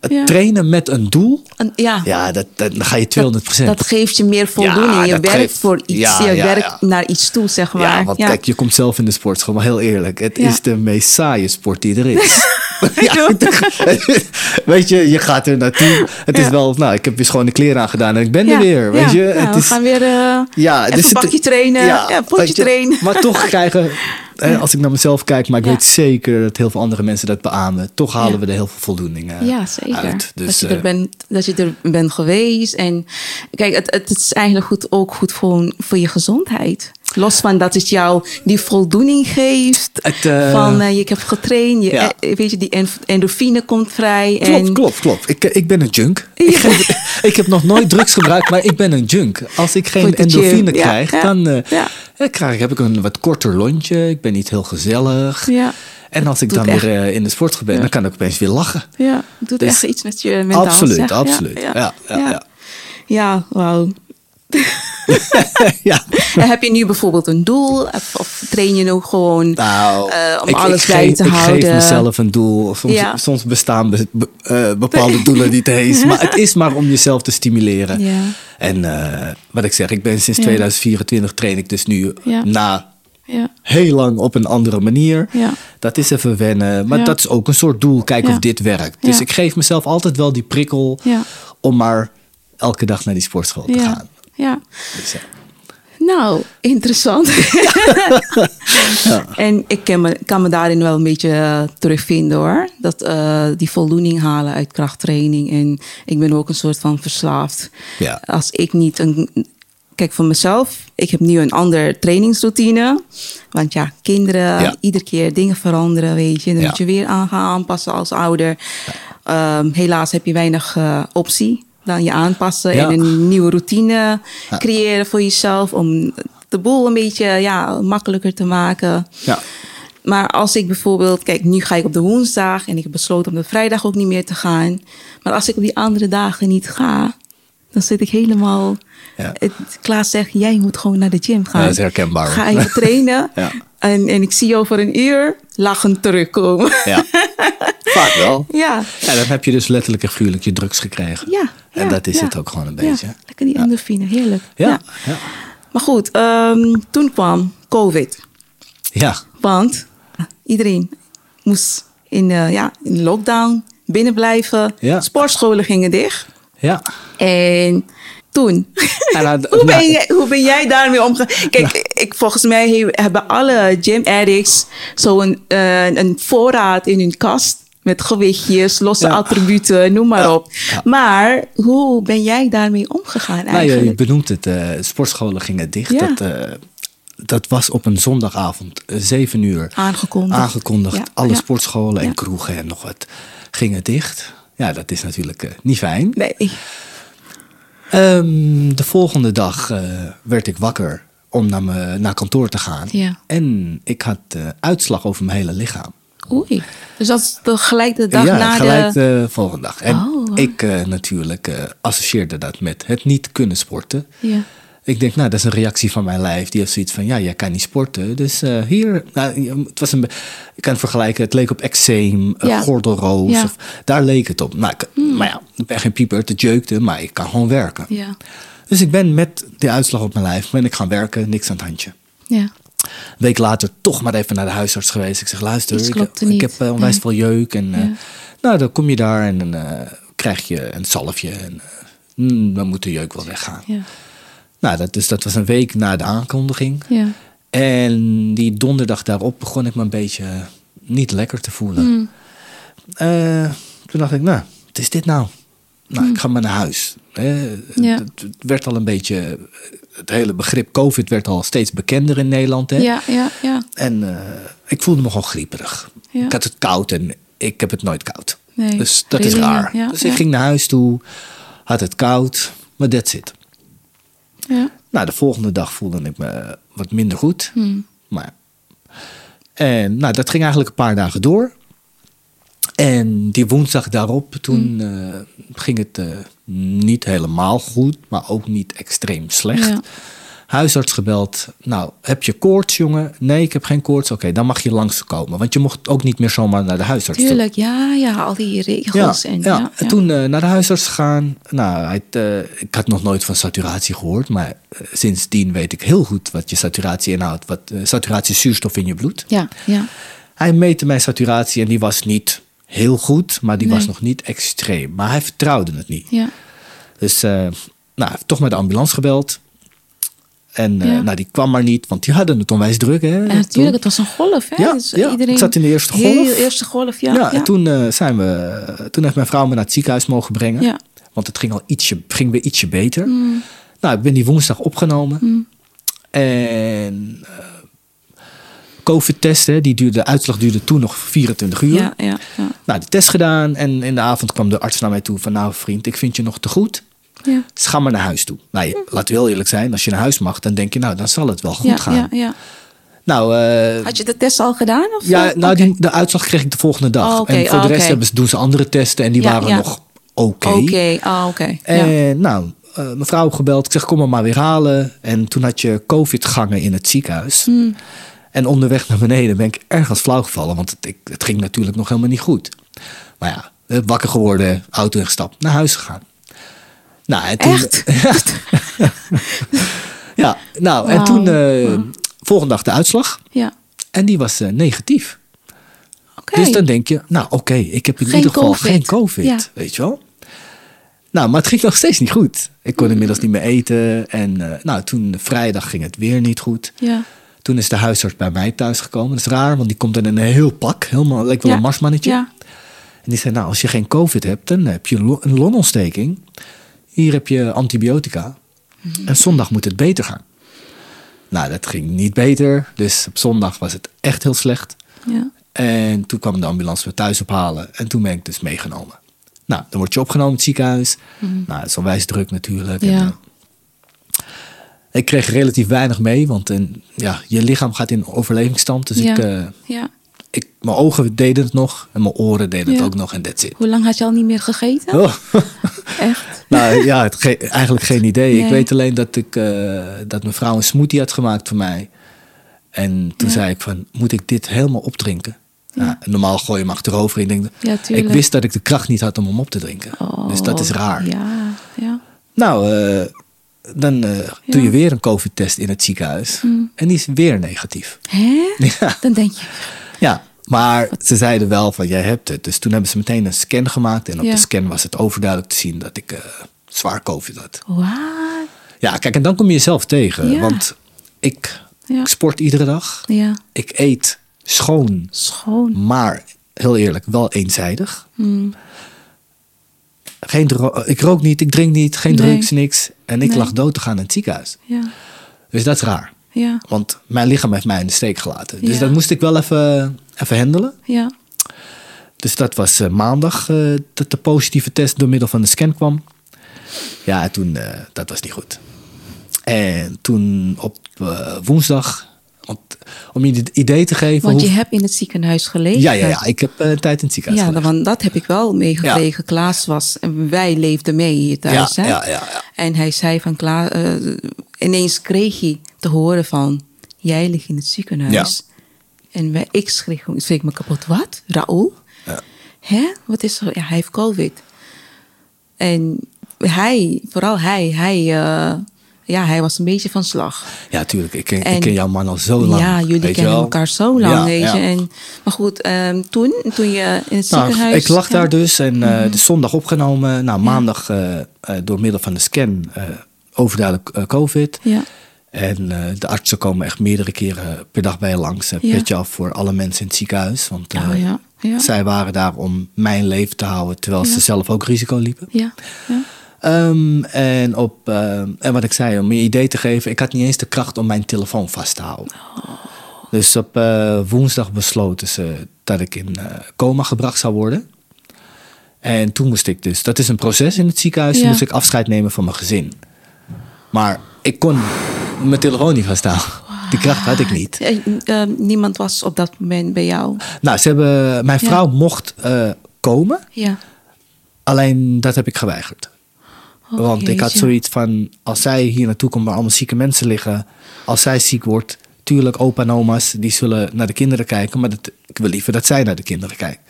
het
Ja.
trainen met een doel,
Een- ja.
ja, dat, dat, dan ga je 200%
Dat geeft je meer voldoening.
Ja,
je werkt
geeft-
voor iets. Je werkt naar iets toe, zeg maar.
Ja, want kijk, je komt zelf in de sportschool, maar heel eerlijk, het is de meest saaie sport die er is. ja, weet je, je gaat er naartoe. Het is wel, nou, ik heb weer schone kleren aangedaan en ik ben er weer. Weet je, het
we
is,
gaan weer eh
ja, dus het-
pakje trainen. Ja, potje trainen.
Maar toch krijgen, hè, als ik naar mezelf kijk, maar ik
Ja.
weet zeker dat heel veel andere mensen dat beamen. Toch halen
Ja.
we er heel veel voldoening eh,
Ja, zeker.
uit. Dus,
dat, je
eh,
er bent, dat je er bent geweest. En kijk, het, het is eigenlijk goed, ook goed voor, voor je gezondheid. Los van dat het jou die voldoening geeft.
Het, eh,
van eh, je hebt getraind, je,
ja.
weet je, die en- endorfine komt vrij.
Klopt,
en,
klopt, klopt. Ik, ik ben een junk.
Ja.
Ik, geef- ik heb nog nooit drugs gebruikt, maar ik ben een junk. Als ik geen endorfine
gym,
krijg,
ja,
dan krijg, heb ik een wat korter lontje. Ik ben niet heel gezellig.
Ja.
En als ik dan
echt-
weer eh, in de sportschool ben, dan kan ik opeens weer lachen.
Ja, het doet
Dus-
echt iets met je mentaal.
absoluut,
zeg.
Absoluut. Ja, ja, ja.
Ja, wauw.
ja.
En heb je nu bijvoorbeeld een doel? Of, of train je nu gewoon
Nou,
eh, om
ik,
alles
ik
bij
geef,
te
ik
houden?
geef mezelf een doel. Soms,
Ja.
soms bestaan be- be- eh, bepaalde doelen niet eens. Maar het is maar om jezelf te stimuleren.
Ja.
En wat ik zeg, ik ben sinds
Ja.
2024 train ik dus nu na
Ja.
heel lang op een andere manier.
Ja.
Dat is even wennen. Maar
Ja.
dat is ook een soort doel. Kijken
Ja.
of dit werkt. Dus
Ja.
ik geef mezelf altijd wel die prikkel
Ja.
om maar elke dag naar die sportschool te
Ja.
gaan.
ja.
Dus, ja.
Nou, interessant. En ik kan me, kan me daarin wel een beetje eh, terugvinden hoor. Dat eh, die voldoening halen uit krachttraining. En ik ben ook een soort van verslaafd.
Ja.
Als ik niet een. Kijk, voor mezelf, ik heb nu een andere trainingsroutine. Want ja, kinderen,
Ja.
iedere keer dingen veranderen, weet je. Dan
Ja.
moet je weer aan gaan aanpassen als ouder. Ehm, helaas heb je weinig eh, optie dan je aanpassen en een nieuwe routine creëren voor jezelf. Om de boel een beetje ja, makkelijker te maken.
Ja.
Maar als ik bijvoorbeeld, kijk, nu ga ik op de woensdag en ik heb besloten om de vrijdag ook niet meer te gaan. Maar als ik op die andere dagen niet ga, dan zit ik helemaal.
Ja.
Het, Klaas zegt, jij moet gewoon naar de gym gaan.
Ja, dat is herkenbaar.
Ga even trainen.
Ja.
en, en ik zie je over een uur lachend terugkomen.
Ja. Vaak wel.
ja.
Ja, dan heb je dus letterlijk en figuurlijk je drugs gekregen.
Ja,
En dat is het ook gewoon een beetje.
lekker die endorfine, heerlijk.
Ja. ja.
Maar goed, ehm, toen kwam COVID.
Ja,
Want iedereen moest in, eh, ja, in lockdown binnen blijven.
Ja.
Sportscholen gingen dicht.
Ja.
En toen,
En
hoe, ben jij, hoe ben jij daarmee omgegaan? Kijk, ik, volgens mij he- hebben alle gym addicts zo'n eh, een voorraad in hun kast. Met gewichtjes, losse
Ja.
attributen, noem maar op.
Ja.
Maar hoe ben jij daarmee omgegaan
Nou, je, je
eigenlijk?
benoemt het. eh, sportscholen gingen dicht. Dat, eh, dat was op een zondagavond, 7 uur.
Aangekondigd.
Aangekondigd. Alle sportscholen en kroegen en nog wat gingen dicht. Ja, dat is natuurlijk eh, niet fijn.
Nee.
Ehm, de volgende dag eh, werd ik wakker om naar, me, naar kantoor te gaan.
Ja.
En ik had eh, uitslag over mijn hele lichaam.
Oei. Dus dat is de, gelijk de dag
ja,
na
gelijk
de...
de volgende dag. En
Oh,
ik natuurlijk associeerde dat met het niet kunnen sporten.
Ja.
Ik denk, nou, dat is een reactie van mijn lijf. Die heeft zoiets van, ja, jij kan niet sporten. Dus eh, hier, nou, het was een, ik kan het vergelijken, het leek op eczeem, eh,
Ja.
gordelroos.
Ja.
Of, daar leek het op. Nou, ik- Maar ja, ik ben geen pieper, het jeukte, maar ik kan gewoon werken.
Ja.
Dus ik ben met die uitslag op mijn lijf, ben ik gaan werken, niks aan het handje.
Ja.
Een week later toch maar even naar de huisarts geweest. Ik zeg, luister, ik, heb eh, onwijs
Nee.
veel jeuk. En nou, dan kom je daar en dan krijg je een zalfje. En mm, dan moet de jeuk wel weggaan.
Ja.
Nou, dat, dus dat was een week na de aankondiging.
Ja.
En die donderdag daarop begon ik me een beetje niet lekker te voelen.
Hmm.
Eh, toen dacht ik, nou, wat is dit nou? Nou, ik ga maar naar huis.
Hmm. Ja.
het, het werd al een beetje, het hele begrip COVID werd al steeds bekender in Nederland. Hè?
Ja, ja, ja.
En eh, ik voelde me gewoon grieperig.
Ja.
Ik had het koud en ik heb het nooit koud.
Nee,
dus dat is raar.
ja,
dus ik ging naar huis toe, had het koud, maar that's it.
Ja.
Nou, de volgende dag voelde ik me wat minder goed.
Hmm.
Maar ja. En nou, dat ging eigenlijk een paar dagen door. En die woensdag daarop, toen
Hmm.
eh, ging het eh, niet helemaal goed, maar ook niet extreem slecht.
Ja.
Huisarts gebeld. Nou, heb je koorts, jongen? Nee, ik heb geen koorts. Oké, dan mag je langskomen. Want je mocht ook niet meer zomaar naar de huisarts toe.
Tuurlijk, ja, ja, al die
Ja,
regels. en,
ja.
ja,
en toen eh, naar de huisarts gegaan. Nou, hij, eh, ik had nog nooit van saturatie gehoord. Maar eh, sindsdien weet ik heel goed wat je saturatie inhoudt. Wat saturatie zuurstof in je bloed.
Ja, ja.
Hij meette mijn saturatie en die was niet heel goed. Maar die
Nee.
was nog niet extreem. Maar hij vertrouwde het niet.
ja.
Dus nou, toch met de ambulance gebeld. En eh,
Ja.
nou, die kwam maar niet, want die hadden het onwijs druk. Hè,
En
toen.
natuurlijk, het was een golf, hè?
Ja,
dus
ja,
iedereen
ik zat in de eerste golf.
Heel eerste golf, ja.
Ja,
ja.
en toen, eh, zijn we, toen heeft mijn vrouw me naar het ziekenhuis mogen brengen.
Ja.
Want het ging al ietsje, ging weer ietsje beter.
Mm.
Nou, ik ben die woensdag opgenomen. En eh, COVID-testen, die duurde, de uitslag duurde toen nog 24 uur.
Ja, ja, ja.
Nou, de test gedaan en in de avond kwam de arts naar mij toe van... nou vriend, ik vind je nog te goed.
Ja.
Dus ga maar naar huis toe. Nou, je, laat wel eerlijk zijn, als je naar huis mag, dan denk je... nou, dan zal het wel goed
ja,
gaan.
ja, ja.
Nou, eh,
Had je de test al gedaan? Of
ja, nou, die, de uitslag kreeg ik de volgende dag.
Oh.
En voor
Oh,
de rest
oké.
hebben ze, doen ze andere testen en die waren nog oké.
Oké, ah, oké.
En nou, eh mevrouw gebeld. Ik zeg, kom maar maar weer halen. En toen had je covid-gangen in het ziekenhuis.
Hmm.
En onderweg naar beneden ben ik ergens flauw gevallen. Want het, ik, het ging natuurlijk nog helemaal niet goed. Maar ja, eh, wakker geworden, auto ingestapt, naar huis gegaan. Nou, en toen,
Echt?
ja, nou, en toen eh, volgende dag de uitslag.
Ja.
En die was eh, negatief.
Oké.
Dus dan denk je, nou oké, ik heb in
Geen
ieder geval
COVID.
geen COVID.
Ja.
Weet je wel? Nou, maar het ging nog steeds niet goed. Ik kon inmiddels niet meer eten. En eh, nou, toen vrijdag ging het weer niet goed.
Ja.
Toen is de huisarts bij mij thuis gekomen. Dat is raar, want die komt in een heel pak. Helemaal, lijkt wel
Ja.
een marsmannetje.
Ja.
En die zei, nou, als je geen COVID hebt, dan heb je een longontsteking. Hier heb je antibiotica.
Mhm.
En zondag moet het beter gaan. Nou, dat ging niet beter. Dus op zondag was het echt heel slecht.
Ja.
En toen kwam de ambulance me thuis ophalen. En toen ben ik dus meegenomen. Nou, dan word je opgenomen in het ziekenhuis. Nou, het is onwijs druk natuurlijk. En,
Ja.
eh, ik kreeg relatief weinig mee, want en, ja, je lichaam gaat in overlevingsstand. Dus
Ja.
ik, eh,
ja.
ik, mijn ogen deden het nog en mijn oren deden het ook nog en that's it.
Hoe lang had je al niet meer gegeten?
Oh.
Echt?
Nou ja, het ge- eigenlijk geen idee. Ik weet alleen dat, ik, eh, dat mijn vrouw een smoothie had gemaakt voor mij. En toen
Ja.
zei ik van, moet ik dit helemaal opdrinken? Ja, normaal gooi je hem achterover. Ik, denk,
Ja,
ik wist dat ik de kracht niet had om hem op te drinken.
Oh,
dus dat is raar.
Ja, ja.
Nou, eh, dan eh, doe je weer een COVID-test in het ziekenhuis. En die is weer negatief.
Hè? Dan denk je,
Ja, maar ze zeiden wel van jij hebt het. Dus toen hebben ze meteen een scan gemaakt. En op
Ja.
de scan was het overduidelijk te zien dat ik eh, zwaar COVID had.
wat?
Ja, kijk, en dan kom je jezelf tegen.
Ja.
Want ik,
Ja.
ik sport iedere dag.
Ja,
Ik eet schoon,
schoon.
maar heel eerlijk, wel eenzijdig.
Hmm.
Geen dro- ik rook niet, ik drink niet, geen
Nee.
drugs, niks. En ik
Nee.
lag dood te gaan in het ziekenhuis.
Ja,
Dus dat is raar.
Ja,
Want mijn lichaam heeft mij in de steek gelaten. Dus
Ja.
dat moest ik wel even, even handelen.
ja.
Dus dat was eh, maandag eh, dat de positieve test door middel van de scan kwam. Ja, en toen, eh, dat was niet goed. En toen op woensdag, want, om je het idee te geven...
Want je
hoe-
hebt in het ziekenhuis gelegen.
ja, ja, ja, ik heb een tijd in het ziekenhuis
Ja,
gelegen.
want dat heb ik wel meegekregen. Klaas was, en wij leefden mee hier thuis.
Ja,
hè?
ja, ja, ja.
En hij zei van, Klaas, ineens kreeg hij te horen van, jij ligt in het ziekenhuis. En wij, ik schrik, schrik me kapot. Wat? Raoul?
Ja.
Hè? Wat is er? Ja, hij heeft COVID. En hij, vooral hij, hij, eh, ja, hij was een beetje van slag.
Ja, tuurlijk. Ik ken,
En-
ik ken jouw man al zo lang.
Ja, jullie kennen elkaar zo lang,
Ja,
weet je.
ja.
En, maar goed, ehm, toen, toen je in het
Nou,
ziekenhuis...
ik lag.
Mhm.
daar dus en eh, de zondag opgenomen. Nou, maandag eh, door middel van de scan overduidelijk eh, COVID.
Ja,
En eh, de artsen komen echt meerdere keren per dag bij je langs. Een
Ja.
petje af voor alle mensen in het ziekenhuis. Want eh,
Oh, ja, ja.
zij waren daar om mijn leven te houden, terwijl ze zelf ook risico liepen.
ja, ja.
Ehm, en, op, en wat ik zei, om je idee te geven, ik had niet eens de kracht om mijn telefoon vast te houden. Dus op woensdag besloten ze dat ik in coma gebracht zou worden. En toen moest ik dus, dat is een proces in het ziekenhuis, moest ik afscheid nemen van mijn gezin. Maar ik kon mijn telefoon niet vasthouden. Die kracht had ik niet.
Eh, eh, niemand was op dat moment bij jou.
Nou, ze hebben, mijn
Ja.
vrouw mocht eh, komen,
Ja.
alleen dat heb ik geweigerd.
Oh,
Want ik had zoiets van, als zij hier naartoe komt waar allemaal zieke mensen liggen, als zij ziek wordt, tuurlijk opa en oma's, die zullen naar de kinderen kijken, maar dat, ik wil liever dat zij naar de kinderen kijken.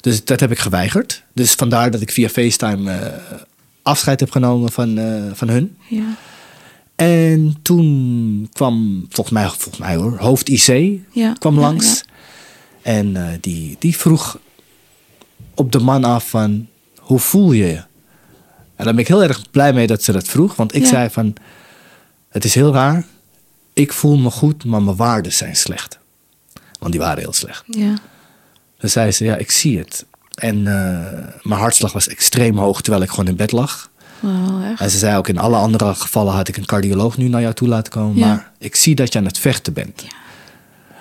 Dus dat heb ik geweigerd. Dus vandaar dat ik via FaceTime afscheid heb genomen van, van hun.
Ja.
En toen kwam, volgens mij, volgens mij hoor, hoofd IC
Ja,
kwam
ja,
langs. En eh, die, die vroeg op de man af van, hoe voel je je? En daar ben ik heel erg blij mee dat ze dat vroeg. Want ik zei van, het is heel raar. Ik voel me goed, maar mijn waarden zijn slecht. Want die waren heel slecht.
Ja.
Dan zei ze, ja, ik zie het. En eh, mijn hartslag was extreem hoog terwijl ik gewoon in bed lag.
Echt?
En ze zei ook, in alle andere gevallen had ik een cardioloog nu naar jou toe laten komen.
Ja.
Maar ik zie dat je aan het vechten bent.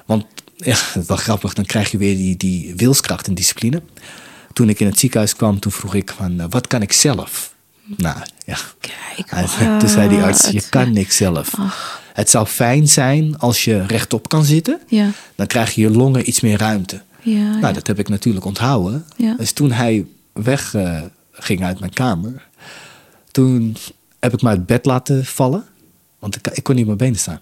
Want, ja, dat is wel grappig, dan krijg je weer die, die wilskracht en discipline. Toen ik in het ziekenhuis kwam, toen vroeg ik van, eh, wat kan ik zelf? Nou, ja.
Kijk,
Toen zei die arts, je kan niks zelf.
Ach.
Het zou fijn zijn als je rechtop kan zitten.
Ja.
Dan krijg je je longen iets meer ruimte.
Ja,
Nou,
ja.
dat heb ik natuurlijk onthouden. Dus toen hij wegging ging uit mijn kamer, toen heb ik me uit bed laten vallen. Want ik, ik kon niet op mijn benen staan.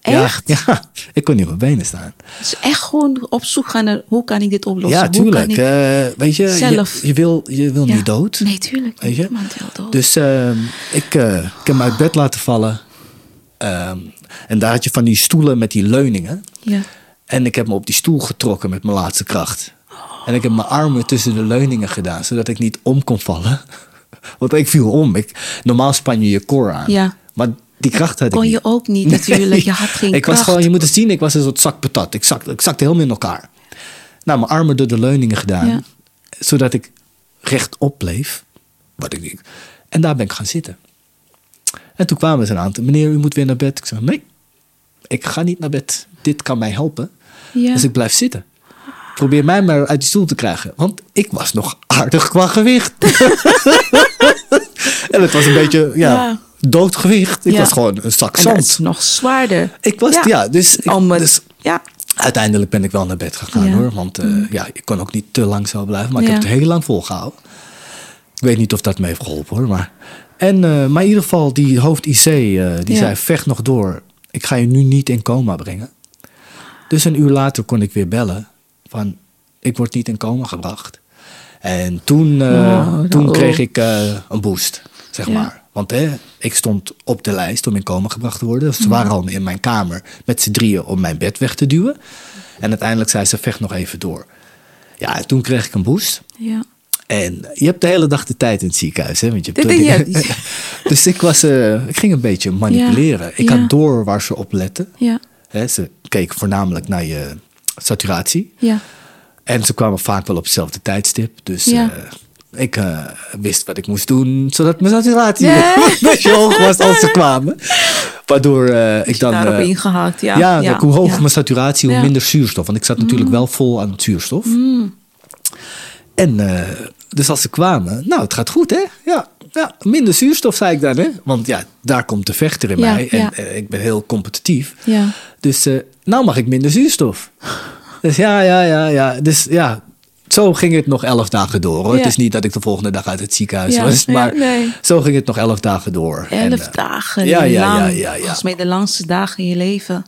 Echt?
Ja, ja, ik kon niet op mijn benen staan.
Dus echt gewoon op zoek gaan naar hoe kan ik dit oplossen?
ja, tuurlijk.
ik-
Eh, weet je,
zelf-
je, je wil, je wil
Ja.
niet dood.
Nee, tuurlijk.
Weet je?
Niemand wil dood.
Dus ehm, ik, eh, ik heb me uit bed laten vallen. Ehm, en daar had je van die stoelen met die leuningen.
ja.
En ik heb me op die stoel getrokken met mijn laatste kracht. En ik heb mijn armen tussen de leuningen gedaan, zodat ik niet om kon vallen. Want ik viel om. Ik, normaal span je je core aan.
Ja.
Maar die kracht had ik
Kon
niet.
je ook niet natuurlijk. Je had geen
ik was
kracht.
gewoon, je moet het zien, ik was een soort zak patat. Ik zakte, ik zakte helemaal in elkaar. Nou, mijn armen door de leuningen gedaan.
Ja.
Zodat ik rechtop bleef. Wat ik niet. En daar ben ik gaan zitten. En toen kwamen ze een aantal. Meneer, u moet weer naar bed. Ik zei, nee, ik ga niet naar bed. Dit kan mij helpen.
Ja.
Dus ik blijf zitten. Probeer mij maar uit die stoel te krijgen. Want ik was nog aardig qua gewicht. en het was een beetje, ja,
Ja.
doodgewicht. Ik
Ja.
was gewoon een zak
En is
zand.
nog zwaarder.
Ik was, ja, dus, ik,
Om het-
dus
ja.
uiteindelijk ben ik wel naar bed gegaan hoor. Want eh, ja, ik kon ook niet te lang zo blijven. Maar ik heb het heel lang volgehouden. Ik weet niet of dat me heeft geholpen hoor. Maar, en, eh, maar in ieder geval, die hoofd IC, eh, die zei vecht nog door. Ik ga je nu niet in coma brengen. Dus een uur later kon ik weer bellen. Van, ik word niet in coma gebracht. En toen,
Oh,
toen
oh.
kreeg ik een boost, zeg
Ja.
maar. Want hè, ik stond op de lijst om in coma gebracht te worden. Dus ze waren al in mijn kamer met z'n drieën om mijn bed weg te duwen. En uiteindelijk zei ze, vecht nog even door. Ja, en toen kreeg ik een boost.
Ja.
En je hebt de hele dag de tijd in het ziekenhuis. Hè? Want je hebt
Dit- ja.
dus ik, was, eh, ik ging een beetje manipuleren. Ik
Ja.
had door waar ze op letten.
Ja.
Hè, ze keken voornamelijk naar je saturatie.
Ja.
En ze kwamen vaak wel op hetzelfde tijdstip. Dus
Ja.
eh, ik eh, wist wat ik moest doen, zodat mijn saturatie een beetje hoog was als ze kwamen. Waardoor eh, ik dan...
Daarop
eh,
ingehaakt, ja.
ja, hoe hoger
ja.
mijn saturatie, hoe.
Mm.
minder zuurstof. Want ik zat natuurlijk wel vol aan het zuurstof. En eh, dus als ze kwamen, nou, het gaat goed, hè? Ja, ja, minder zuurstof, zei ik dan, hè? Want ja, daar komt de vechter in mij. En eh, ik ben heel competitief.
Ja.
Dus eh, nou mag ik minder zuurstof. Dus ja, ja, ja, ja. Dus ja, zo ging het nog elf dagen door. Hoor.
Ja.
Het is niet dat ik de volgende dag uit het ziekenhuis
Ja,
was.
ja,
Maar
nee.
zo ging het nog elf dagen door. En,
Elf
eh,
dagen
ja, ja,
lang.
ja, ja, ja.
Volgens mij de langste dagen in je leven.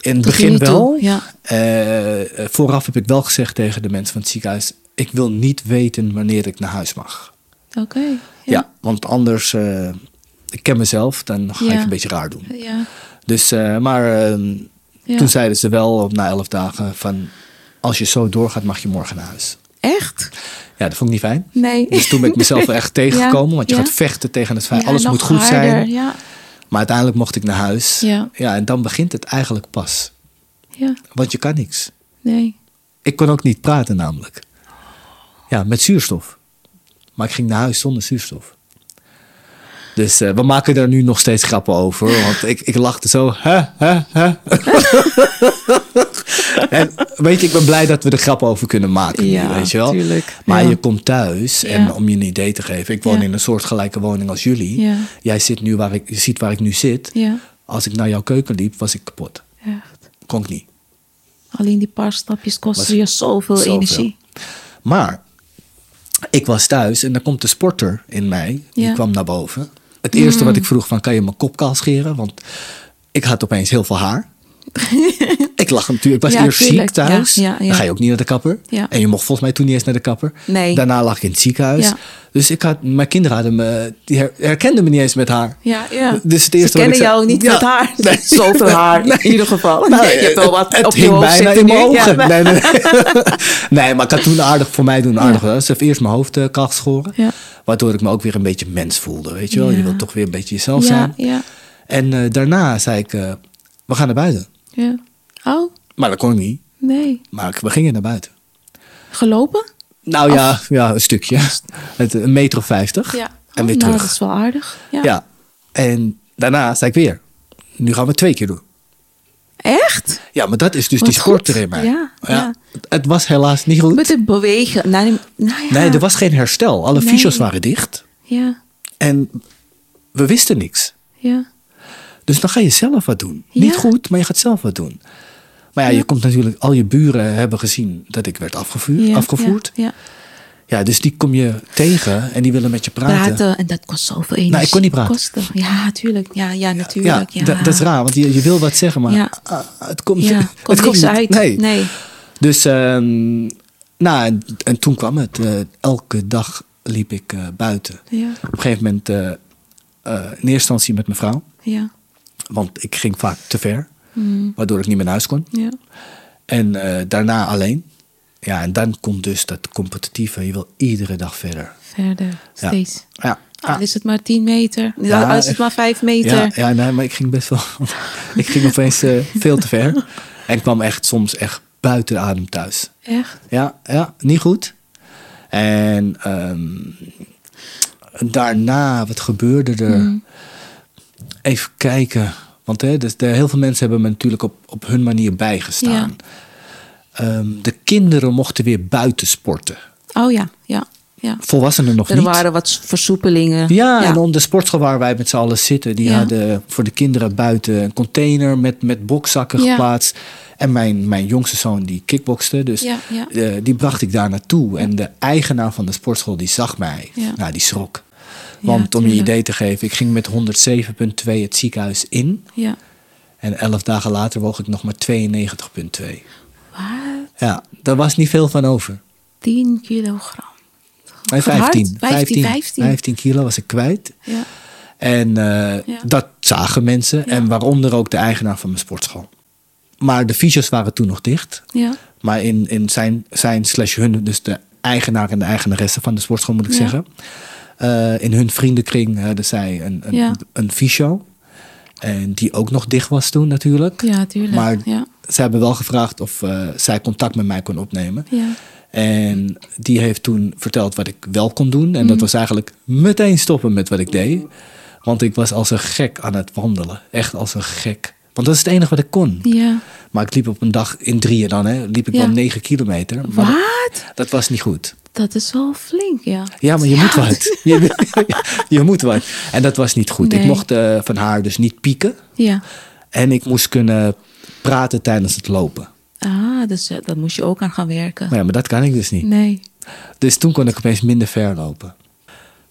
In het begin wel.
ja.
Eh, eh, vooraf heb ik wel gezegd tegen de mensen van het ziekenhuis... ik wil niet weten wanneer ik naar huis mag.
Oké.
Ja, want anders... ik ken mezelf, dan ga ik een beetje raar doen.
Ja.
Dus, maar toen zeiden ze wel na elf dagen van... als je zo doorgaat, mag je morgen naar huis.
Echt?
Ja, dat vond ik niet fijn.
Nee.
Dus toen ben ik mezelf wel echt tegengekomen. Want je
ja.
gaat vechten tegen het feit,
Ja,
alles moet goed
harder,
zijn. Maar uiteindelijk mocht ik naar huis.
Ja.
ja, en dan begint het eigenlijk pas.
Ja.
Want je kan niks.
Nee.
Ik kon ook niet praten namelijk. Ja, met zuurstof. Maar ik ging naar huis zonder zuurstof. Dus eh, we maken daar nu nog steeds grappen over. Want ik, ik lachte zo. Hè, hè, hè. en weet je, ik ben blij dat we er grappen over kunnen maken. nu,
Ja,
weet je wel.
tuurlijk.
Maar
Ja.
je komt thuis.
Ja.
En om je een idee te geven. Ik woon in een soortgelijke woning als jullie. Jij zit nu waar ik, je ziet waar ik nu zit. Als ik naar jouw keuken liep, was ik kapot.
Echt.
Kon ik niet.
Alleen die paar stapjes kosten je zoveel,
Zoveel.
energie.
Maar ik was thuis en dan komt de sporter in mij. Die kwam naar boven. Het eerste wat ik vroeg van, kan je mijn kop kaal scheren? Want ik had opeens heel veel haar. ik lag natuurlijk, ik was
Ja,
eerst ziek thuis.
Ja, ja, ja.
Dan ga je ook niet naar de kapper. En je mocht volgens mij toen niet eens naar de kapper.
Nee.
Daarna lag ik in het ziekenhuis. Dus ik had, mijn kinderen hadden me, die her- herkenden me niet eens met haar.
Ja, ja.
Dus het eerste
Ze kennen
zei-
jou niet met haar.
Nee.
Zoveel haar, in ieder geval.
Nou,
je hebt wel wat
het
op je
hing bijna in mijn ogen. Nee, nee, nee. maar ik had toen aardig voor mij doen aardig. heeft eerst mijn hoofd uh, kaal geschoren.
Ja.
Waardoor ik me ook weer een beetje mens voelde. Weet je wel?
Ja.
Je wilt toch weer een beetje jezelf
ja,
zijn.
ja,
En eh, daarna zei ik, eh, we gaan naar buiten.
ja. Oh,
Maar dat kon ik niet.
nee.
Maar we gingen naar buiten.
Gelopen?
Nou ja, ja, een stukje. Het, een meter of vijftig.
Ja.
En
Oh,
weer
nou,
terug.
dat is wel aardig. Ja.
Ja. En daarna zei ik weer, nu gaan we twee keer doen.
Echt?
Ja, maar dat is dus
Wat
die sporter
goed.
in mij.
Ja, ja.
Het was helaas niet goed.
Met het bewegen. Nou, nou ja.
Nee, er was geen herstel. Alle
Nee.
fysio's waren dicht.
Ja,
En we wisten niks.
ja.
Dus dan ga je zelf wat doen.
Ja.
Niet goed, maar je gaat zelf wat doen. Maar ja, je komt natuurlijk, al je buren hebben gezien dat ik werd afgevuurd,
ja
afgevoerd. Ja.
Ja,
dus die kom je tegen en die willen met je praten.
Praten. En dat kost zoveel energie.
Nou, ik kon niet praten.
Kosten. Ja, tuurlijk. Ja, ja natuurlijk. Ja,
da- dat is raar, want je, je wil wat zeggen, maar ah, het komt,
Ja,
het
komt
niet.
uit.
Nee.
nee.
Dus, ehm, nou, en, en toen kwam het. eh, elke dag liep ik eh, buiten.
Ja,
Op een gegeven moment, eh, in eerste instantie met mijn vrouw.
ja,
Want ik ging vaak te ver,
Mm.
waardoor ik niet meer naar huis kon.
ja.
En daarna alleen. Ja, en dan komt dus dat competitieve. Je wil iedere dag verder.
Verder, steeds.
Ja.
Al is het maar 10 meter.
Ja,
is het maar 5 meter.
Ja, ja nee, maar ik ging best wel. ik ging opeens veel te ver. En kwam echt soms echt buiten adem thuis.
Echt?
Ja, ja, niet goed. En ehm, daarna, wat gebeurde er?
Mm.
Even kijken. Want hè, dus de, heel veel mensen hebben me natuurlijk op, op hun manier bijgestaan. Ehm, de kinderen mochten weer buiten sporten.
Oh ja, ja, ja.
Volwassenen nog
Er
niet.
waren wat versoepelingen.
Ja, en dan de sportschool waar wij met z'n allen zitten, die
Ja.
hadden voor de kinderen buiten een container met, met bokzakken geplaatst. En mijn, mijn jongste zoon die kickbokste, dus
Ja, ja.
eh, die bracht ik daar naartoe. En de eigenaar van de sportschool die zag mij.
Ja.
Nou, die schrok. Want om je idee te geven, ik ging met 107,2 het ziekenhuis in.
Ja.
En elf dagen later woog ik nog maar 92,2.
Wat?
Ja, daar was niet veel van over.
10 kilogram.
Nee,
Verhard?
15.
15, 15.
15 kilo was ik kwijt.
Ja.
En eh,
Ja.
dat zagen mensen. En waaronder ook de eigenaar van mijn sportschool. Maar de fysio's waren toen nog dicht.
Ja.
Maar in, in zijn, zijn slash hun, dus de eigenaar en de eigenaresse van de sportschool moet ik
Ja.
zeggen. eh, in hun vriendenkring hadden zij een, een,
Ja.
een fysio. En die ook nog dicht was toen natuurlijk.
Ja, tuurlijk.
Maar
ja.
ze hebben wel gevraagd of eh, zij contact met mij kon opnemen.
Ja.
En die heeft toen verteld wat ik wel kon doen. En
Mhm.
dat was eigenlijk meteen stoppen met wat ik deed. Want ik was als een gek aan het wandelen. Echt als een gek. Want dat is het enige wat ik kon.
Ja.
Maar ik liep op een dag in drieën dan, hè, liep ik
Ja.
wel negen kilometer. Maar dat,
Wat?
dat was niet goed.
Dat is wel flink, ja.
Ja, maar je moet wat. Je, je moet wat. En dat was niet goed. Ik mocht eh, van haar dus niet pieken.
Ja.
En ik moest kunnen praten tijdens het lopen.
Ah, dus daar moest je ook aan gaan werken.
Maar ja, maar dat kan ik dus niet.
Nee.
Dus toen kon ik opeens minder ver lopen.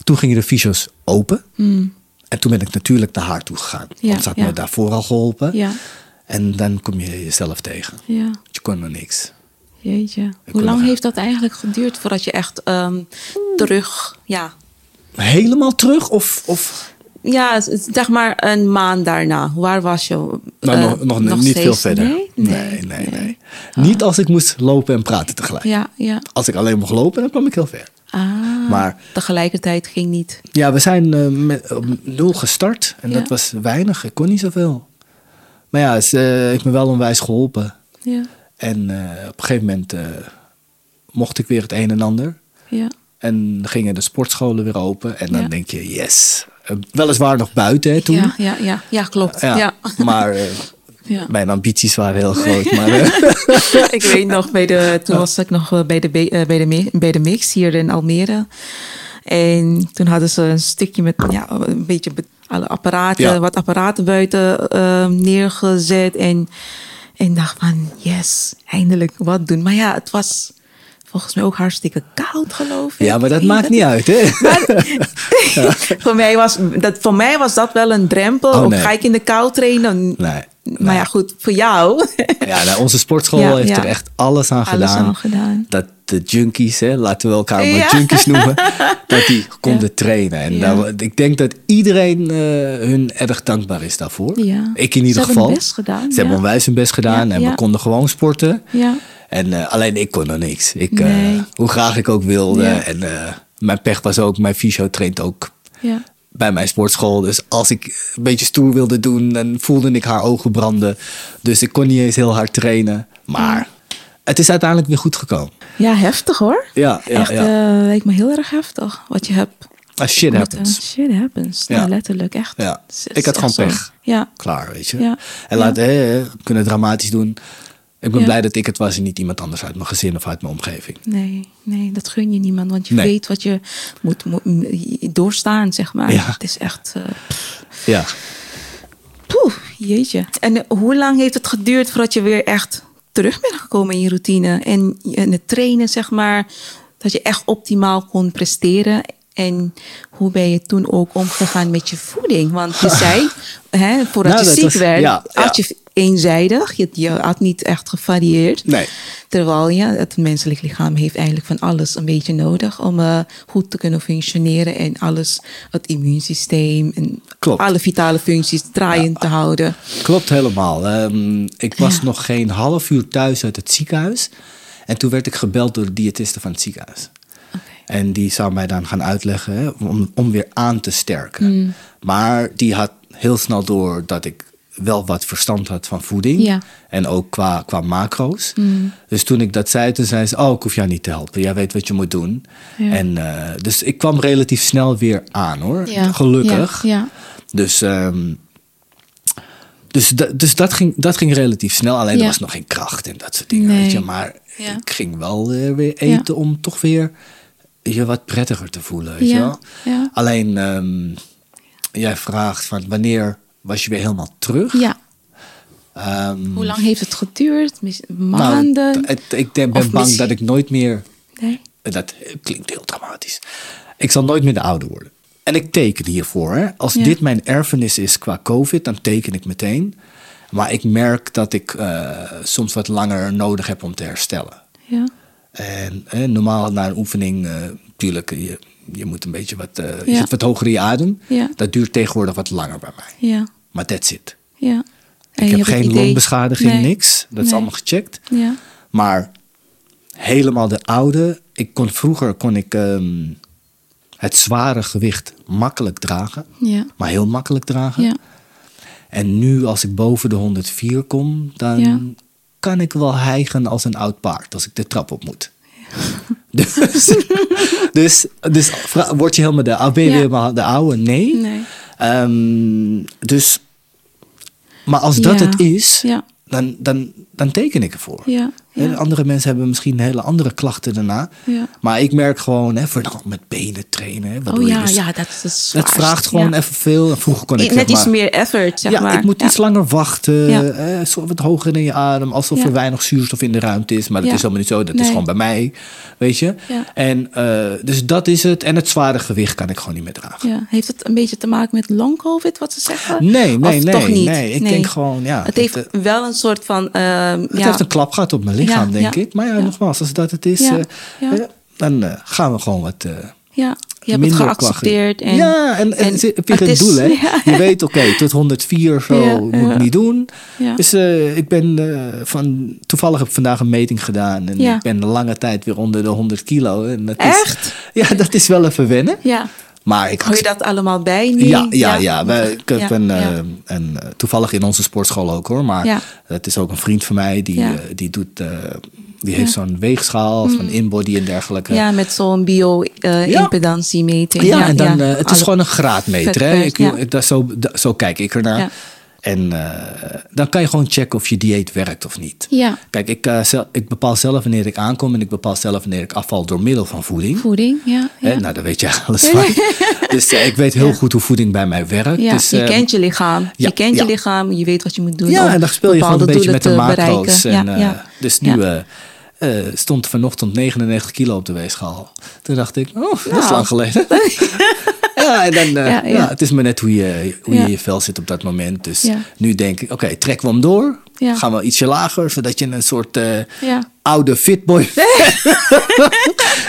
Toen gingen de fysio's open.
Hmm.
En toen ben ik natuurlijk naar haar toe gegaan.
Ja,
Want ze had
ja.
me daarvoor al geholpen.
Ja.
En dan kom je jezelf tegen.
Ja.
Je kon nog niks.
Jeetje. Hoe lang
nog-
heeft dat eigenlijk geduurd voordat je echt ehm, terug, ja,
Helemaal terug? Of, of
ja, zeg maar een maand daarna. Waar was je?
nou,
Eh,
nog, nog, niet
steeds?
veel verder?
Nee?
nee, nee. nee. Niet als ik moest lopen en praten tegelijk.
Ja, ja.
Als ik alleen mocht lopen, dan kwam ik heel ver.
Ah,
Maar
tegelijkertijd ging niet.
ja, we zijn eh, met op nul gestart. En
Ja.
dat was weinig. Ik kon niet zoveel. Maar ja, ze eh, heeft me wel onwijs geholpen.
Ja,
En eh, op een gegeven moment mocht ik weer het een en ander.
ja,
En gingen de sportscholen weer open. En dan
Ja.
denk je, yes. Weliswaar nog buiten hè, toen.
ja, ja, ja, ja, klopt. Ja.
Ja, Maar
Ja.
mijn ambities waren heel groot. Maar eh,
ik weet nog, bij de, toen was ik nog eh, bij de, eh, bij, de, bij de Mix hier in Almere. En toen hadden ze een stukje met ja, een beetje be- alle apparaten,
Ja.
wat apparaten buiten neergezet. En, en dacht van, yes, eindelijk wat doen. Maar ja, het was volgens mij ook hartstikke koud, geloof ik.
ja, maar dat maakt niet uit. Hè?
voor, mij was, dat, voor mij was dat wel een drempel.
Oh,
Of ga ik in de kou trainen?
Nee.
Maar ja, goed, voor jou.
Ja, nou, onze sportschool
Ja,
heeft
ja.
er echt alles aan
Alles
gedaan.
aan gedaan.
Dat de junkies, hè, laten we elkaar maar junkies noemen, dat die konden trainen. En daar- ik denk dat iedereen eh, hun erg dankbaar is daarvoor. Ik in
Ze
ieder
hebben
geval.
hun best gedaan,
Ze hebben onwijs hun best gedaan en we konden gewoon sporten.
Ja.
En eh, alleen ik kon nog niks. Ik, eh, hoe graag ik ook wilde.
Ja.
En eh, mijn pech was ook, mijn fysio traint ook
Ja.
bij mijn sportschool. Dus als ik een beetje stoer wilde doen, dan voelde ik haar ogen branden. Dus ik kon niet eens heel hard trainen. Maar het is uiteindelijk weer goed gekomen.
ja, heftig hoor.
Ja, ja,
Echt,
ja.
lijkt me heel erg heftig wat je hebt.
Ah, shit happens.
shit happens.
Ja.
Letterlijk, echt.
Ja. Ik had gewoon pech.
Ja.
Klaar, weet je.
Ja.
En hè, we kunnen dramatisch doen. Ik ben
Ja.
blij dat ik het was en niet iemand anders uit mijn gezin of uit mijn omgeving.
Nee, nee, dat gun je niemand. Want je
Nee.
weet wat je moet, moet doorstaan, zeg maar.
Ja.
Het is echt... eh,
Ja.
poeh, jeetje. En eh, hoe lang heeft het geduurd voordat je weer echt terug bent gekomen in je routine? En in het trainen, zeg maar, dat je echt optimaal kon presteren. En hoe ben je toen ook omgegaan met je voeding? Want je zei, hè, voordat
Nou,
je ziek
was-
werd,
ja,
had je eenzijdig. Je, je had niet echt gevarieerd.
Nee.
Terwijl ja, het menselijk lichaam heeft eigenlijk van alles een beetje nodig om eh, goed te kunnen functioneren en alles, het immuunsysteem en
Klopt.
alle vitale functies draaiend te houden.
Klopt helemaal. Ehm, ik was nog geen half uur thuis uit het ziekenhuis. En toen werd ik gebeld door de diëtiste van het ziekenhuis. En die zou mij dan gaan uitleggen hè, om, om weer aan te sterken.
Hmm.
Maar die had heel snel door dat ik wel wat verstand had van voeding.
Ja.
En ook qua, qua macro's. Dus toen ik dat zei, toen zei ze... oh, ik hoef jou niet te helpen. Jij weet wat je moet doen.
Ja.
En, eh, dus ik kwam relatief snel weer aan, hoor.
Ja,
Gelukkig. Dus, ehm, dus, da- dus dat, ging, dat ging relatief snel. Alleen er was nog geen kracht en dat soort dingen.
Nee.
Weet je. Maar ik ging wel eh, weer eten om toch weer je wat prettiger te voelen. Weet
Ja,
je wel?
ja.
Alleen, ehm, jij vraagt van wanneer was je weer helemaal terug?
ja.
Ehm,
Hoe lang heeft het geduurd?
Nou,
Maanden?
het- ik ben
Of
bang
misschien-
dat ik nooit meer
nee?
dat klinkt heel dramatisch. Ik zal nooit meer de ouder worden. En ik teken hiervoor. Hè. Als
Ja.
dit mijn erfenis is qua COVID, dan teken ik meteen. Maar ik merk dat ik eh, soms wat langer nodig heb om te herstellen.
Ja.
En hè, normaal na een oefening, eh, tuurlijk, je, je moet een beetje wat, eh, je
Ja.
zit wat hoger in je adem.
Ja.
Dat duurt tegenwoordig wat langer bij mij.
Ja,
Maar that's it.
ja. En
Ik
je
heb geen longbeschadiging,
Nee.
niks. Dat is allemaal gecheckt.
Ja,
Maar helemaal de oude. Ik kon, vroeger kon ik ehm, het zware gewicht makkelijk dragen.
ja,
Maar heel makkelijk dragen.
ja.
En nu als ik boven de 104 kom, dan. Kan ik wel hijgen als een oud paard als ik de trap op moet. Dus, dus, dus word je helemaal de, ben je
Ja.
helemaal de oude? Nee.
Nee.
Ehm, dus, maar als dat het is, dan, dan, dan teken ik ervoor.
ja, ja.
Andere mensen hebben misschien hele andere klachten daarna.
Ja.
Maar ik merk gewoon, hè, vooral met benen trainen. Hè,
Oh ja,
dus-
ja, dat is het
vraagt gewoon
ja.
even veel. Vroeger kon ik
Net
zeg
iets meer effort, zeg
ja,
maar.
ik moet iets langer wachten. Zo wat hoger in je adem. Alsof er weinig zuurstof in de ruimte is. Maar dat is helemaal niet zo. Dat is gewoon bij mij. Weet je?
Ja.
En eh, dus dat is het. En het zware gewicht kan ik gewoon niet meer dragen.
Ja. Heeft het een beetje te maken met long covid, wat ze zeggen?
Nee, nee,
Of
nee.
toch niet?
nee. Ik denk gewoon, ja.
Het heeft
het, eh,
wel een soort van... ehm,
het heeft een klap gehad op mijn lichaam,
Ja,
denk ik. Maar ja, nogmaals, als dat het is, eh, eh, dan eh, gaan we gewoon wat.
ja, je hebt het geaccepteerd. En,
ja, en, en,
en
heb je
het
een doel, hè?
ja.
Je weet, oké, tot 104 zo
Ja,
moet
ja.
ik niet doen. Dus ik ben van... Toevallig heb ik vandaag een meting gedaan. En
Ja.
ik ben lange tijd weer onder de 100 kilo. En dat
Echt?
Is, ja, dat is wel even wennen.
ja.
Maar ik
Hou je dat allemaal bij nu?
ja, ja, ja. Wij- ik heb
Ja,
een, eh,
ja.
een, eh, toevallig in onze sportschool ook hoor. Maar het is ook een vriend van mij die, eh, die doet. eh, die heeft zo'n weegschaal van inbody en dergelijke.
Ja, met zo'n bio-impedantiemeting.
Ja, en dan, eh, het is
Alle-
gewoon een graadmeter. Hè? Ik, dat, zo, dat- zo kijk ik ernaar. En eh, dan kan je gewoon checken of je dieet werkt of niet.
Ja,
Kijk, ik, eh, zel- ik bepaal zelf wanneer ik aankom en ik bepaal zelf wanneer ik afval door middel van voeding.
voeding, ja.
Nou, daar weet je alles van. dus eh, ik weet heel goed hoe voeding bij mij werkt.
Ja,
dus,
je
eh,
kent je lichaam.
ja,
je kent je lichaam, je weet wat je moet doen.
Ja, en dan speel je gewoon een beetje met de macro's. En. Dus nu stond vanochtend 99 kilo op de weegschaal. Toen dacht ik, oh, dat is
Nou.
lang geleden. ja, en dan, eh,
Ja,
ja,
ja.
het is maar net hoe je hoe je, in je vel zit op dat moment. Dus nu denk ik, oké, trekken we hem door. Gaan we ietsje lager, zodat je een soort
Ja.
Oude fitboy...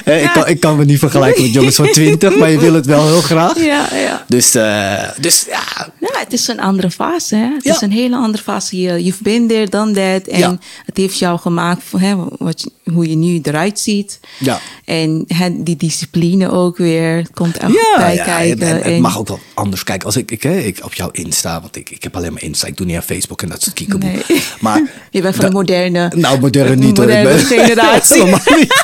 Eh, ik, kan, ik kan me niet vergelijken met jongens van 20, maar je wil het wel heel graag.
Ja, ja.
Dus, eh, dus ja,
Ja, het is een andere fase. Hè? Het
Ja.
is een hele andere fase. Je, you've been there, done that. En
Ja.
het heeft jou gemaakt hè, wat, hoe je nu eruit ziet.
Ja.
En hè, die discipline ook weer. Komt
Ja,
bij kijken.
en, en het mag ook wel anders kijken. Als ik, ik, hè, ik op jou Insta, want ik, ik heb alleen maar Insta. Ik doe niet aan Facebook en dat soort kiekeboe.
Nee.
Maar,
Je bent van de moderne-
Nou, moderne niet
moderne
ben-
generatie.
Helemaal niet.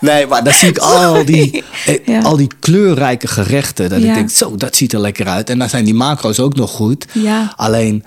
Nee, maar dan zie ik al die, eh,
Ja.
al die kleurrijke gerechten. Dat
Ja.
ik denk, zo, dat ziet er lekker uit. En dan zijn die macro's ook nog goed.
Ja.
Alleen,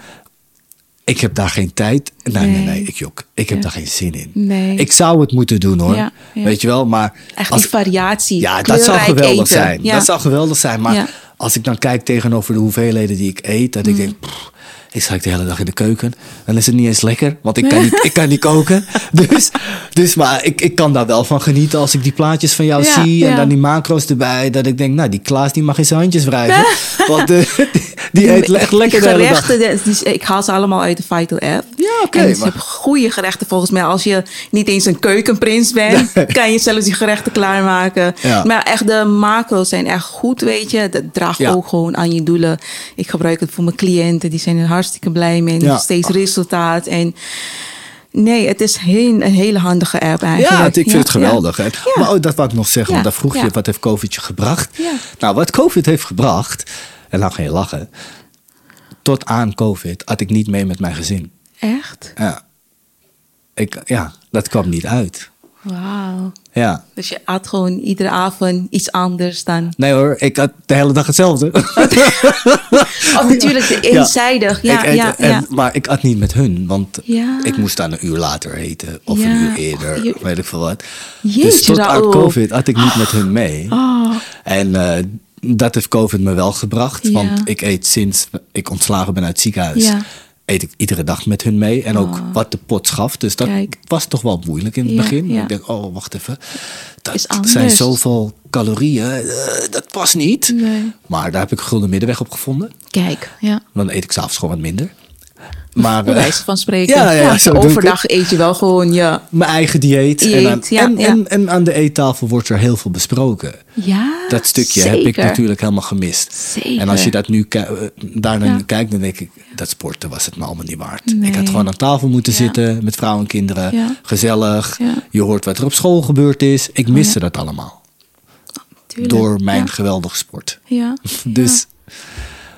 ik heb daar geen tijd. Nee, nee,
Nee.
nee, ik jok. Ik heb daar geen zin in.
Nee.
Ik zou het moeten doen hoor. Weet je wel, maar...
Echt
als-
die variatie.
ja, dat zou geweldig
eten.
zijn. Dat zou geweldig zijn. Maar als ik dan kijk tegenover de hoeveelheden die ik eet, dat ik
Mm.
denk, pff, ik sta de hele dag in de keuken. Dan is het niet eens lekker, want ik kan niet, ik kan niet koken. Dus, dus maar ik, ik kan daar wel van genieten als ik die plaatjes van jou
Ja,
zie en
ja.
dan die macro's erbij. Dat ik denk, nou, die Klaas die mag in zijn handjes wrijven. want eh, die, die eet echt lekker de
gerechten, ik haal ze allemaal uit de Vital app.
Ja, oké, maar-
hebben goede gerechten volgens mij. Als je niet eens een keukenprins bent, kan je zelfs die gerechten klaarmaken.
Ja.
Maar echt, de macro's zijn echt goed, weet je. Dat draagt ook gewoon aan je doelen. Ik gebruik het voor mijn cliënten. Die zijn er hartstikke blij mee.
Ja.
Steeds resultaat. En nee, het is heel, een hele handige app eigenlijk.
Ja, ik vind het geweldig.
Ja.
Maar oh, dat wou ik nog zeggen, want daar vroeg je, wat heeft COVID je gebracht? Nou, wat COVID heeft gebracht, en nou ga je lachen. Tot aan COVID had ik niet mee met mijn gezin.
Echt?
Ja, ik, ja dat kwam niet uit.
Wauw.
Ja.
Dus je at gewoon iedere avond iets anders dan...
Nee hoor, ik had de hele dag hetzelfde.
Oh, natuurlijk, de
Ja.
eenzijdig. Ja,
Ik
ja,
en-
ja.
Maar ik at niet met hun, want ik moest dan een uur later eten. Of een uur eerder,
Je-
weet ik veel wat.
Jeetje,
dus tot
Raoul.
COVID had ik niet met hun mee.
Oh,
En eh, dat heeft COVID me wel gebracht. Want ik eet sinds ik ontslagen ben uit het ziekenhuis... Eet ik iedere dag met hun mee. En ook
Oh.
wat de pot gaf. Dus dat
Kijk.
was toch wel moeilijk in het
Ja,
begin.
ja.
Ik denk, oh, wacht even. Dat zijn zoveel calorieën. eh, dat past niet.
Nee.
Maar daar heb ik een gulden middenweg op gevonden.
kijk, ja.
Dan eet ik s'avonds gewoon wat minder. Maar,
Bij
eh,
wijze van spreken.
ja, ja, zo
overdag eet je wel gewoon je...
mijn eigen dieet. en, aan,
ja,
en,
ja.
En, en aan de eettafel wordt er heel veel besproken.
Ja,
Dat stukje heb ik natuurlijk helemaal gemist.
Zeker.
En als je dat nu eh, daarnaar kijkt, dan denk ik, dat sporten was het me allemaal niet waard.
Nee.
Ik had gewoon aan tafel moeten zitten met vrouwen en kinderen. Gezellig.
Ja.
Je hoort wat er op school gebeurd is. Ik miste dat allemaal.
Tuurlijk.
Door mijn geweldige sport.
Ja.
Dus,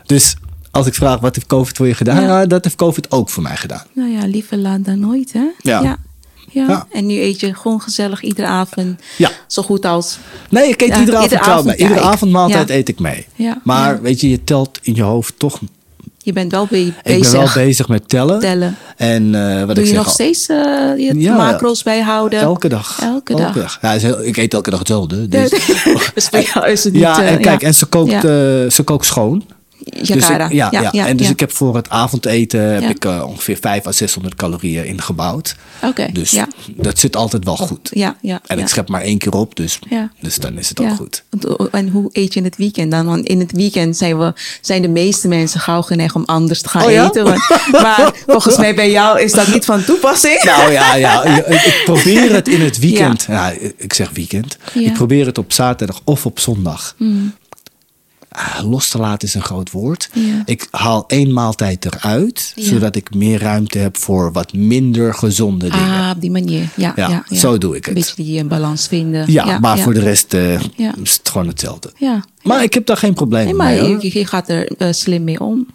dus als ik vraag, wat heeft COVID voor je gedaan?
Ja.
Ja, dat heeft COVID ook voor mij gedaan.
Nou ja, liever laat dan nooit, hè?
Ja.
ja. En nu eet je gewoon gezellig iedere avond.
Ja.
Zo goed als.
Nee, ik eet iedere avond
iedere avond,
mee. Iedere avondmaaltijd eet ik mee.
Ja,
Maar weet je, je telt in je hoofd toch.
Je bent wel be-
Ik
bezig.
ben wel bezig met tellen.
Tellen.
En eh, wat
Doe
ik
je
zeg,
nog
al-
steeds eh, je
Ja,
macro's bijhouden?
Elke dag.
Elke dag.
Ja, heel- ik eet elke dag hetzelfde. Dus.
dus voor jou is het niet...
ja,
eh,
en kijk, en ze kookt,
Ja.
eh, ze kookt schoon. Dus ik, ja, ja,
ja,
en dus ik heb voor het avondeten heb ik, eh, ongeveer 500 à 600 calorieën ingebouwd.
Oké,
Dus dat zit altijd wel goed.
Ja, ja.
En ik schep maar één keer op, dus,
Ja.
dus dan is het ook goed.
En hoe eet je in het weekend dan? Want in het weekend zijn, we, zijn de meeste mensen gauw geneigd om anders te gaan
Oh
eten. Want, maar volgens mij bij jou is dat niet van toepassing.
Nou ja, ja ik, probeer het in het weekend. Ja. ik zeg weekend. Ik probeer het op zaterdag of op zondag. Ah, los te laten is een groot woord.
Ja.
Ik haal één maaltijd eruit,
Ja.
zodat ik meer ruimte heb voor wat minder gezonde dingen.
Ah, op die manier. Ja,
Ja,
ja, ja.
zo doe ik het.
Een beetje die eh, balans vinden.
ja, maar
ja.
voor de rest eh,
Ja.
is het gewoon hetzelfde.
Ja.
Maar ik heb daar geen probleem
Nee, maar
mee. hoor.
je, je gaat er eh, slim mee om.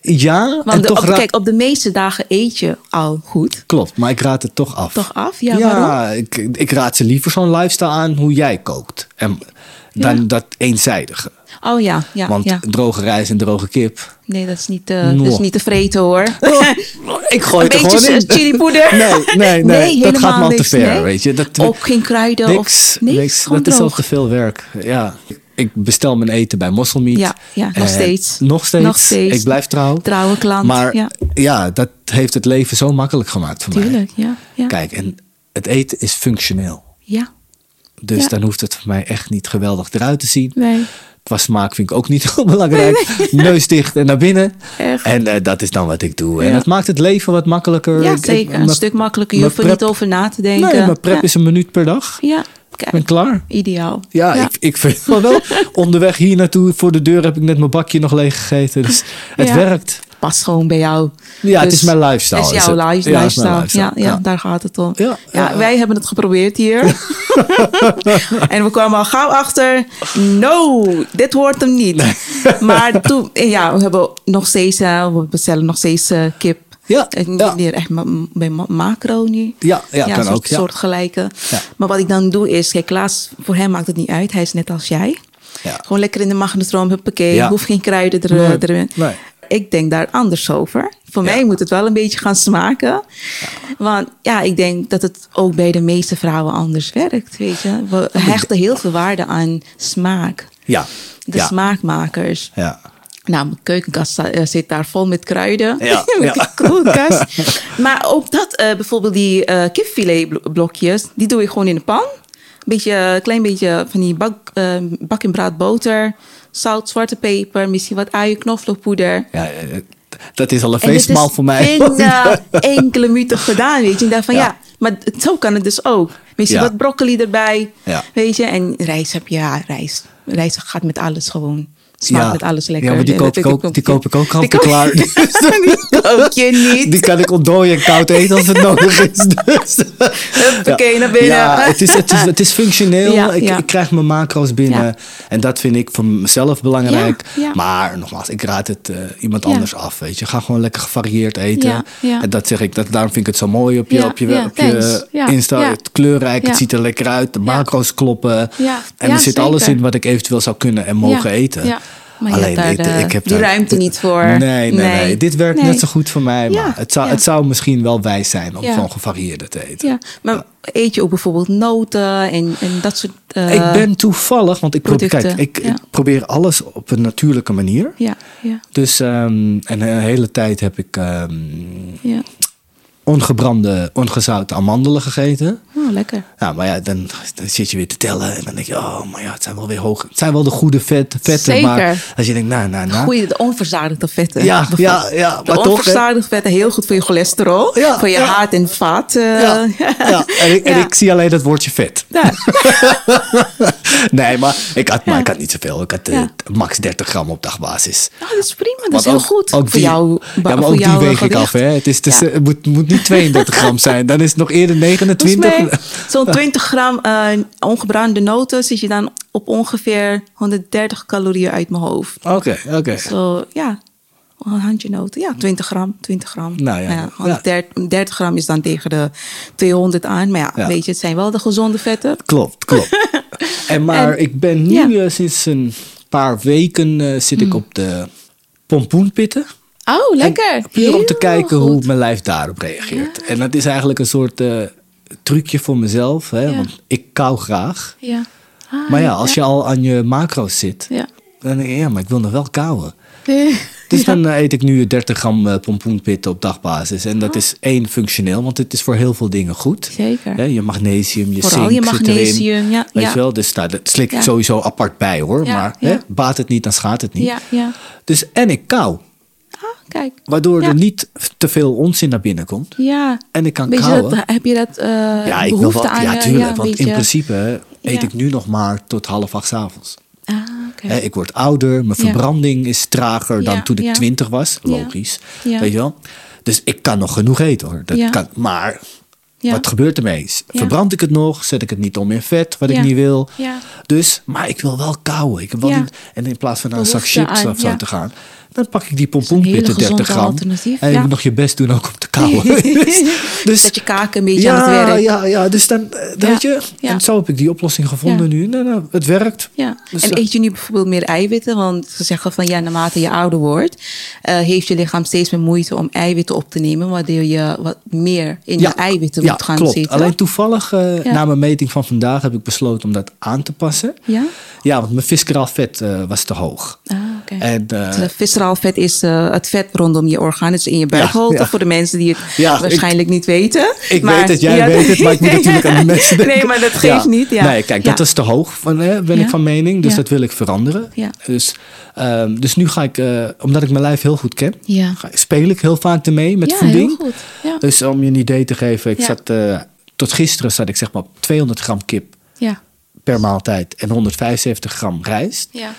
Ja, en
Want de-
toch
op, kijk, op de meeste dagen eet je al goed.
klopt, maar ik raad het toch af.
Toch af? Ja, waarom?
ik, ik raad ze liever zo'n lifestyle aan hoe jij kookt. En, dan
Ja.
dat eenzijdige.
Oh ja, ja,
Want
ja.
droge rijst en droge kip.
Nee, dat is niet, eh, dat is niet te vreten hoor.
Ik gooi
Een
het
beetje
gewoon in.
chilipoeder.
Nee, nee, nee. dat gaat me al te ver,
nee.
weet je. Dat,
Ook geen kruiden
niks,
of niks.
Dat is al te veel werk. Ja. Ik bestel mijn eten bij Mosselmeat.
Ja, ja, nog
En
steeds.
Nog steeds.
Nog steeds.
Ik blijf trouw.
Trouwe klant,
Maar
ja.
ja. dat heeft het leven zo makkelijk gemaakt voor mij.
Tuurlijk, ja. ja.
Kijk, en het eten is functioneel.
Ja,
Dus
Ja.
dan hoeft het voor mij echt niet geweldig eruit te zien.
nee.
Qua smaak vind ik ook niet heel belangrijk. Neus dicht en naar binnen.
Echt.
En eh, dat is dan wat ik doe. En
Ja.
het maakt het leven wat makkelijker.
Ja,
ik-
zeker. Een stuk makkelijker. Je hoeft er niet over na te denken.
Nee, mijn prep
ja.
is een minuut per dag.
Ja,
Ik ben
kijk.
klaar.
Ideaal.
Ja, Ik, ik vind het wel wel. Onderweg hier naartoe, voor de deur heb ik net mijn bakje nog leeg gegeten. Dus het
Ja.
werkt.
Past gewoon bij jou.
Ja, het
Dus
is mijn lifestyle.
Het is
is
jouw
het. Ja,
lifestyle. Ja,
lifestyle.
ja,
Ja.
daar gaat het om.
Ja,
wij hebben het geprobeerd hier. en we kwamen al gauw achter. No, dit hoort hem niet. maar toen, ja, we hebben nog steeds, eh, we bestellen nog steeds eh, kip.
Ja, ja.
Weer echt bij ma- macro nu.
Ja, ja, kan
soort,
ook. Ja.
soortgelijke.
Ja.
Maar wat ik dan doe is, kijk, Klaas, voor hem maakt het niet uit. Hij is net als jij.
Ja.
Gewoon lekker in de magnetron, huppakee.
Ja.
Hoeft geen kruiden er,
Nee,
erin.
nee.
Ik denk daar anders over. Voor
Ja.
mij moet het wel een beetje gaan smaken. Want ja, ik denk dat het ook bij de meeste vrouwen anders werkt. Weet je? We hechten heel veel waarde aan smaak.
Ja.
De
ja.
smaakmakers.
Ja.
Nou, mijn keukenkast eh, zit daar vol met kruiden.
Ja,
koelkast. maar ook dat, eh, bijvoorbeeld die eh kipfiletblokjes, die doe je gewoon in de pan. Beetje, een klein beetje van die bak, bak en braad boter, zout, zwarte peper, misschien wat uien, knoflookpoeder.
Ja, eh, dat is al een
En
feestmaal voor mij.
In eh, enkele minuten gedaan, weet je. Ik dacht van ja,
Ja.
maar zo kan het dus ook. Misschien
Ja.
wat broccoli erbij,
Ja.
weet je. En rijst heb je, ja, rijst. Rijst gaat met alles gewoon. Smaakt
Ja.
met alles lekker.
Ja, maar die koop ik ook, die koop ik ook al klaar.
die koop je niet.
Die kan ik ontdooien en koud eten als het nodig is. Dus.
Huppakee, naar binnen.
Ja, het is, het is, het is functioneel.
Ja,
ik, krijg mijn macro's binnen. En dat vind ik voor mezelf belangrijk. Maar nogmaals, ik raad het eh, iemand anders af. Weet je. Ga gewoon lekker gevarieerd eten. En dat zeg ik, dat, daarom vind ik het zo mooi op je, op je, op je Insta. Het kleurrijk, het ziet er lekker uit. De macro's kloppen. En er zit alles in wat ik eventueel zou kunnen en mogen
Ja,
eten.
Maar daar
ik-
de-
ik heb
die
daar-
ruimte niet voor.
Nee, nee, nee.
Nee.
Dit werkt net zo goed voor mij. Maar
Ja,
het, zou,
ja.
het zou misschien wel wijs zijn om
Ja.
gewoon gevarieerder te eten.
Ja, maar eet je ook bijvoorbeeld noten en, en dat soort... eh,
ik ben toevallig, want ik, probeer, kijk, ik, probeer alles op een natuurlijke manier.
Ja, ja,
Dus ehm, en een hele tijd heb ik ehm,
ja.
ongebrande, ongezouten amandelen gegeten.
Oh, lekker.
Ja, maar ja, dan, dan zit je weer te tellen en dan denk je, oh, maar ja, het zijn wel weer hoog. Het zijn wel de goede vet, vetten,
Zeker.
maar als je denkt, nou, nou, nou.
Goeie, de onverzadigde vetten.
Ja, ja, ja,
De
maar
onverzadigde vetten, heel goed voor je cholesterol.
Ja,
voor je
ja.
hart en vaat. eh,
Ja, ja. En, ik, en ik zie alleen dat woordje vet. Nee, maar ik had, maar ik had niet zoveel. Ik had eh, max 30 gram op dagbasis.
Nou, dat is prima. Dat
Want
is heel
ook-
goed.
Ook
voor
die,
jou.
ja, maar
voor
ook die weeg ik af. Hè. Het, is, het, is,
Ja.
het moet, moet niet 32 gram zijn. Dan is het nog eerder
Volgens
29.
zo'n 20 gram eh, ongebrande noten zit je dan op ongeveer 130 calorieën uit mijn hoofd.
Oké, oké.
Zo, ja. Een handje noten. Ja, 20 gram, 20 gram.
Nou ja,
130 30 gram is dan tegen de 200 aan. Maar ja,
Ja.
weet je, het zijn wel de gezonde vetten.
Klopt, klopt. en maar
En-
ik ben nu
ja.
Eh, sinds een paar weken eh, zit ik op de pompoenpitten.
Oh, lekker.
En puur om te kijken
goed.
hoe mijn lijf daarop reageert. En dat is eigenlijk een soort trucje voor mezelf. Hè?
Ja.
Want ik kou graag.
Ja. Ah,
Maar ja, als je al aan je macro's zit,
Ja.
dan denk je, ja, maar ik wil nog wel kauwen.
Ja.
Dus dan eh, eet ik nu 30 gram eh, pompoenpitten op dagbasis. En dat is één functioneel, want het is voor heel veel dingen goed.
Zeker.
Hè, je magnesium, je
Vooral
zink
je
zit erin.
magnesium, ja,
Weet
ja.
je wel, dus daar dat slik ik
Ja.
sowieso apart bij hoor. Maar. Hè, baat het niet, dan schaadt het niet.
Ja, ja.
Dus, en ik kou,
Ah, kijk.
waardoor
Ja.
er niet te veel onzin naar binnen komt.
Ja.
En ik kan kauwen.
dat, heb je dat eh
ja, ik wil
behoefte
wel,
aan?
ja,
je-
tuurlijk.
een
want in principe eet
Ja.
ik nu nog maar tot half acht avonds.
Ah, oké.
Hè, ik word ouder, mijn
Ja.
verbranding is trager dan
Ja,
toen ik
ja.
twintig was.
Ja.
Logisch.
Ja.
Weet je wel? Dus ik kan nog genoeg eten hoor. Dat
Ja.
kan, maar
Ja.
wat gebeurt ermee?
Ja.
Verbrand ik het nog? Zet ik het niet om in vet, wat
Ja.
ik niet wil?
Ja.
Dus, maar ik wil wel kauwen. Ik wel
Ja.
niet, en in plaats van naar een zak chips
aan,
of zo
ja.
te gaan, dan pak ik die pompoenpitten 30
gezonde
gram. En je
ja.
moet nog je best doen ook om te kauwen. dus,
Zet je kaken een beetje aan het werk.
ja, ja, dus dan, eh, weet je, en zo heb ik die oplossing gevonden nu. Nou, nou, het werkt.
Ja,
Dus
en
dat-
eet je nu bijvoorbeeld meer eiwitten? Want ze zeggen van ja, naarmate je ouder wordt, eh, heeft je lichaam steeds meer moeite om eiwitten op te nemen, waardoor je wat meer in je eiwitten moet gaan
klopt.
zitten.
Alleen toevallig, eh, na mijn meting van vandaag, heb ik besloten om dat aan te passen.
Ja?
Ja, want mijn visceraal vet eh, was te hoog.
Ah, oké.
En,
vet is eh, het vet rondom je orgaan, dus in je buikholte.
ja.
Voor de mensen die het
Ja,
waarschijnlijk niet weten.
Ik
Maar-
weet het, jij weet het, maar ik moet natuurlijk aan de mensen denken.
Nee, maar dat geeft niet. Ja.
Nee, kijk, dat is te hoog, van, hè, ben ik van mening. Dus dat wil ik veranderen.
Ja.
Dus, ehm, dus nu ga ik, eh, omdat ik mijn lijf heel goed ken, ga, speel ik heel vaak ermee met voeding. Dus om je een idee te geven, ik zat, eh, tot gisteren zat ik zeg maar op 200 gram kip
Ja.
per maaltijd en 175 gram rijst.
ja.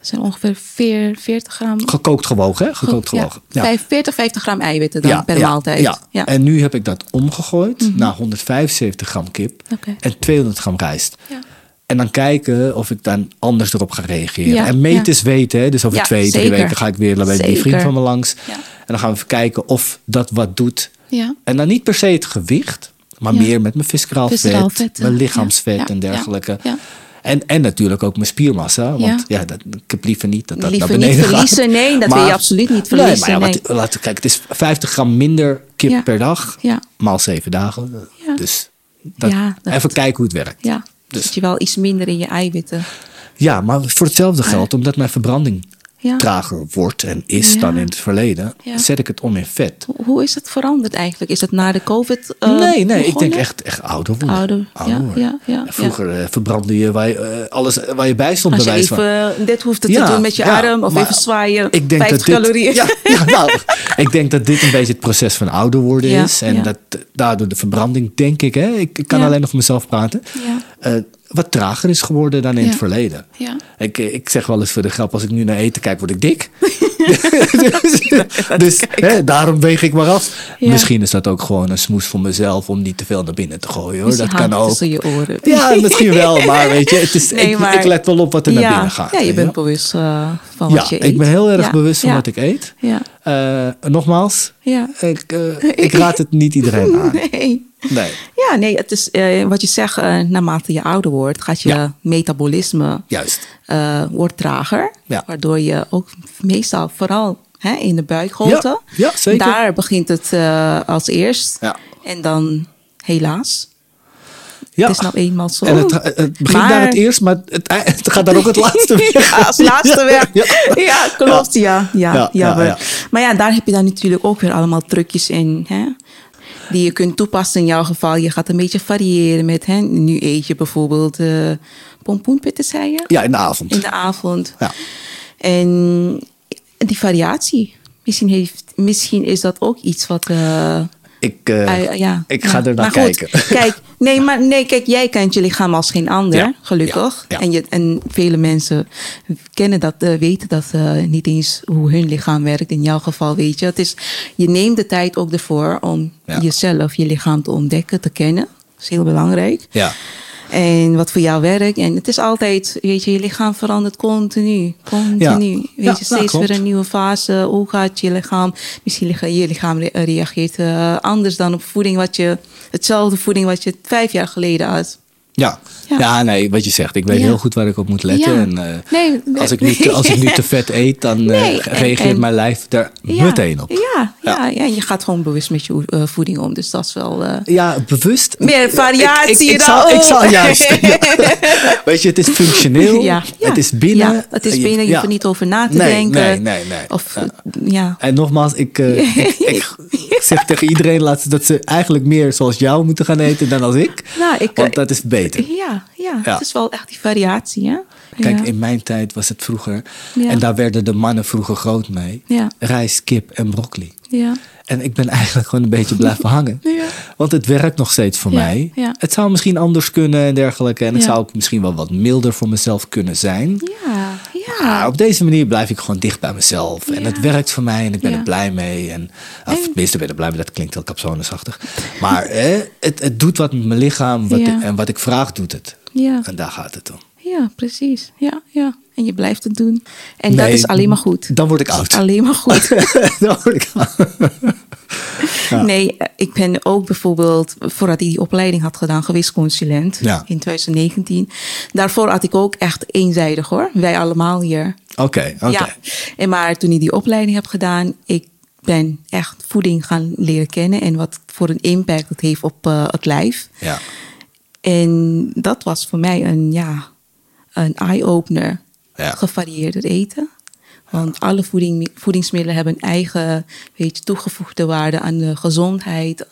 Dat zijn ongeveer veer- 40 gram.
Gekookt gewogen, hè? Gekookt
ja.
gewogen. Ja.
Vijf- 40, 50 gram eiwitten dan per
ja,
maaltijd.
Ja.
Ja.
En nu heb ik dat omgegooid naar 175 gram kip en 200 gram rijst.
Ja.
En dan kijken of ik dan anders erop ga reageren.
Ja,
en meten
ja.
is weten. Hè? Dus over
Ja,
twee, drie
zeker.
weken ga ik weer bij die vriend van me langs.
Ja.
En dan gaan we even kijken of dat wat doet.
Ja.
En dan niet per se het gewicht, maar
Ja.
meer met mijn visceraal vet,
vetten.
mijn lichaamsvet
Ja,
en
ja,
dergelijke. En, en natuurlijk ook mijn spiermassa. Want
Ja.
ja, dat, ik heb liever niet dat dat
Liever
naar
niet
beneden
verliezen,
gaat.
nee, dat wil je absoluut niet verliezen,
Nee, maar ja,
nee.
wat, laten we kijken, het is 50 gram minder kip
Ja.
per dag. Maal zeven dagen.
Ja.
Dus dat, even kijken hoe het werkt.
Ja.
Dus-
Zit je wel iets minder in je eiwitten.
Ja, maar voor hetzelfde geld, omdat mijn verbranding
Ja.
trager wordt en is
Ja.
dan in het verleden,
Ja.
zet ik het om in vet.
Hoe- is het veranderd eigenlijk? Is het na de COVID? eh,
nee, nee, ik denk echt, echt ouder worden.
Ouder,
Vroeger eh, verbrandde je waar je, eh, alles waar je bij stond.
Als je
wijze van.
even dit hoeft te doen met je arm of even zwaaien.
Ik denk
50
dat dit,
calorieën.
Ja, nou, ik denk dat dit een beetje het proces van ouder worden is. En dat daardoor de verbranding, denk ik, hè, ik, ik kan alleen nog voor mezelf praten,
Ja.
Eh, wat trager is geworden dan in
Ja.
het verleden.
Ja.
Ik, ik zeg wel eens voor de grap, als ik nu naar eten kijk, word ik dik. dus dus hè, daarom weeg ik maar af.
Ja.
Misschien is dat ook gewoon een smoes voor mezelf om niet te veel naar binnen te gooien. Hoor.
Dus
Dat kan ook.
tussen je oren.
Ja, misschien wel, maar weet je, het is,
Nee,
ik,
maar-
ik let wel op wat er naar
ja.
binnen gaat.
Ja, je bent
wel.
bewust eh, van
Ja,
wat je eet.
ik ben heel erg
Ja,
bewust van
ja,
wat ik eet. Eh, nogmaals,
Ja.
ik, eh, ik raad het niet iedereen aan.
Nee.
Nee,
Ja, nee, het is eh, wat je zegt, naarmate je ouder wordt, gaat je
Ja.
metabolisme
juist.
wordt trager.
Ja.
Waardoor je ook meestal vooral hè, in de buikholte.
Ja, zeker.
Daar begint het als eerst.
Ja.
En dan helaas.
Ja.
Het is nou eenmaal zo.
En het, het begint
Maar-
daar het eerst, maar het, het gaat daar ook het laatste.
Ja, als laatste weg.
Ja,
klopt. Ja, ja,
Ja.
Maar ja, daar heb je dan natuurlijk ook weer allemaal trucjes in. Hè? die je kunt toepassen in jouw geval. Je gaat een beetje variëren met, hè, nu eet je bijvoorbeeld uh, pompoenpitten, zei je?
Ja, in de avond.
In de avond.
Ja.
En die variatie, misschien, heeft, misschien is dat ook iets wat... Uh,
ik, uh, ja, ik ga er naar kijken.
Kijk, nee, maar nee, kijk, jij kent je lichaam als geen ander, gelukkig. En, je, en vele mensen kennen dat, uh, weten dat uh, niet eens hoe hun lichaam werkt. In jouw geval weet je. Het is, je neemt de tijd ook ervoor om jezelf, je lichaam te ontdekken, te kennen. Dat is heel belangrijk.
Ja.
En wat voor jou werkt. En het is altijd, weet je, je lichaam verandert continu. Continu. Weet je, nou, steeds weer een nieuwe fase. Hoe gaat je lichaam? Misschien je lichaam reageert uh, anders dan op voeding wat je, hetzelfde voeding wat je vijf jaar geleden had.
Ja. ja. nee, wat je zegt. Ik weet heel goed waar ik op moet letten. En, uh, nee, als, ik nu, als ik nu te vet eet, dan uh, reageert mijn lijf er meteen op.
Ja, ja. Ja, je gaat gewoon bewust met je uh, voeding om. Dus dat is wel...
ja, bewust.
Meer variatie
ik, ik, ik, zal, ik zal juist... weet je, het is functioneel. Het is binnen.
het is binnen. Je hoeft er niet over na te
nee,
denken.
Nee, nee, nee. Of, ja. En nogmaals, ik, ik, zeg tegen iedereen laat, dat ze eigenlijk meer zoals jou moeten gaan eten dan als ik. Nou, ik want dat is beter.
Ja, ja, het is wel echt die variatie. Hè?
Kijk, in mijn tijd was het vroeger. En daar werden de mannen vroeger groot mee. Rijst, kip en broccoli.
Ja.
En ik ben eigenlijk gewoon een beetje blijven hangen. Ja. Want het werkt nog steeds voor mij. Het zou misschien anders kunnen en dergelijke. En het zou ook misschien wel wat milder voor mezelf kunnen zijn.
Ja, ja.
Op deze manier blijf ik gewoon dicht bij mezelf. En het werkt voor mij en ik ben er blij mee. En, of tenminste, ben er blij mee. Dat klinkt heel capsonesachtig. Maar het, het doet wat met mijn lichaam. Wat en wat ik vraag, doet het.
Ja.
En daar gaat het om.
Ja, precies. Ja, ja. En je blijft het doen. En dat is alleen maar goed.
Dan word ik oud.
Alleen maar goed.
dan word ik oud.
Nee, ik ben ook bijvoorbeeld, voordat ik die opleiding had gedaan, gewisconsulent ja. in 2019. Daarvoor had ik ook echt eenzijdig hoor. Wij allemaal hier.
Oké, oké. Ja.
En maar toen ik die opleiding heb gedaan, ik ben echt voeding gaan leren kennen en wat voor een impact het heeft op uh, het lijf.
Ja.
En dat was voor mij een, ja, een eye-opener.
Ja.
Gevarieerder eten. Want alle voeding, voedingsmiddelen hebben een eigen weet je, toegevoegde waarde aan de gezondheid,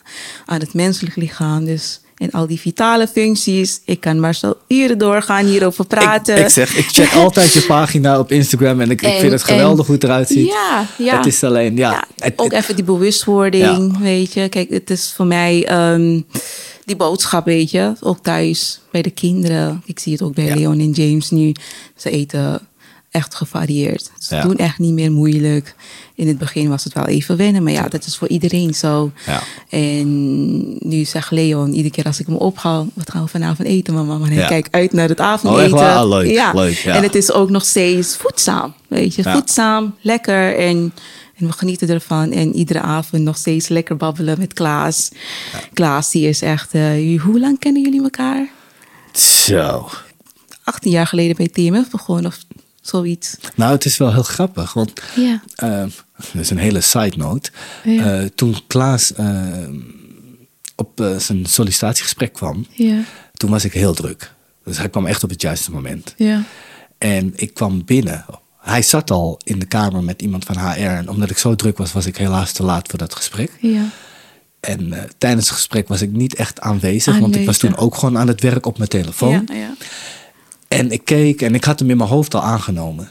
aan het menselijk lichaam. Dus en al die vitale functies. Ik kan maar zo uren doorgaan hierover praten.
Ik, ik zeg, ik check altijd je pagina op Instagram en ik, ik vind het geweldig hoe het eruit ziet.
Ja, ja.
Het is alleen, ja.
ook even die bewustwording, weet je. Kijk, het is voor mij um, die boodschap, weet je. Ook thuis bij de kinderen. Ik zie het ook bij Leon en James nu. Ze eten echt gevarieerd. Ze doen echt niet meer moeilijk. In het begin was het wel even wennen, maar ja, dat is voor iedereen zo.
Ja.
En nu zegt Leon, iedere keer als ik hem ophaal, wat gaan we vanavond eten, mama? En hij kijkt uit naar het avondeten.
Oh, echt Leuk, ja. leuk. Ja.
En het is ook nog steeds voedzaam, weet je. Voedzaam, lekker en... En we genieten ervan. En iedere avond nog steeds lekker babbelen met Klaas. Klaas, die is echt... Uh, hoe lang kennen jullie elkaar?
Zo.
18 jaar geleden bij TMF begonnen. Of zoiets.
Nou, het is wel heel grappig, want ja. uh, dat is een hele side note. Ja. Uh, toen Klaas uh, op zijn sollicitatiegesprek kwam,
ja.
toen was ik heel druk. Dus hij kwam echt op het juiste moment.
Ja.
En ik kwam binnen. Hij zat al in de kamer met iemand van HR. En omdat ik zo druk was, was ik helaas te laat voor dat gesprek.
Ja.
En tijdens het gesprek was ik niet echt aanwezig, want ik was toen ook gewoon aan het werk op mijn telefoon.
Ja, ja.
En ik keek en ik had hem in mijn hoofd al aangenomen.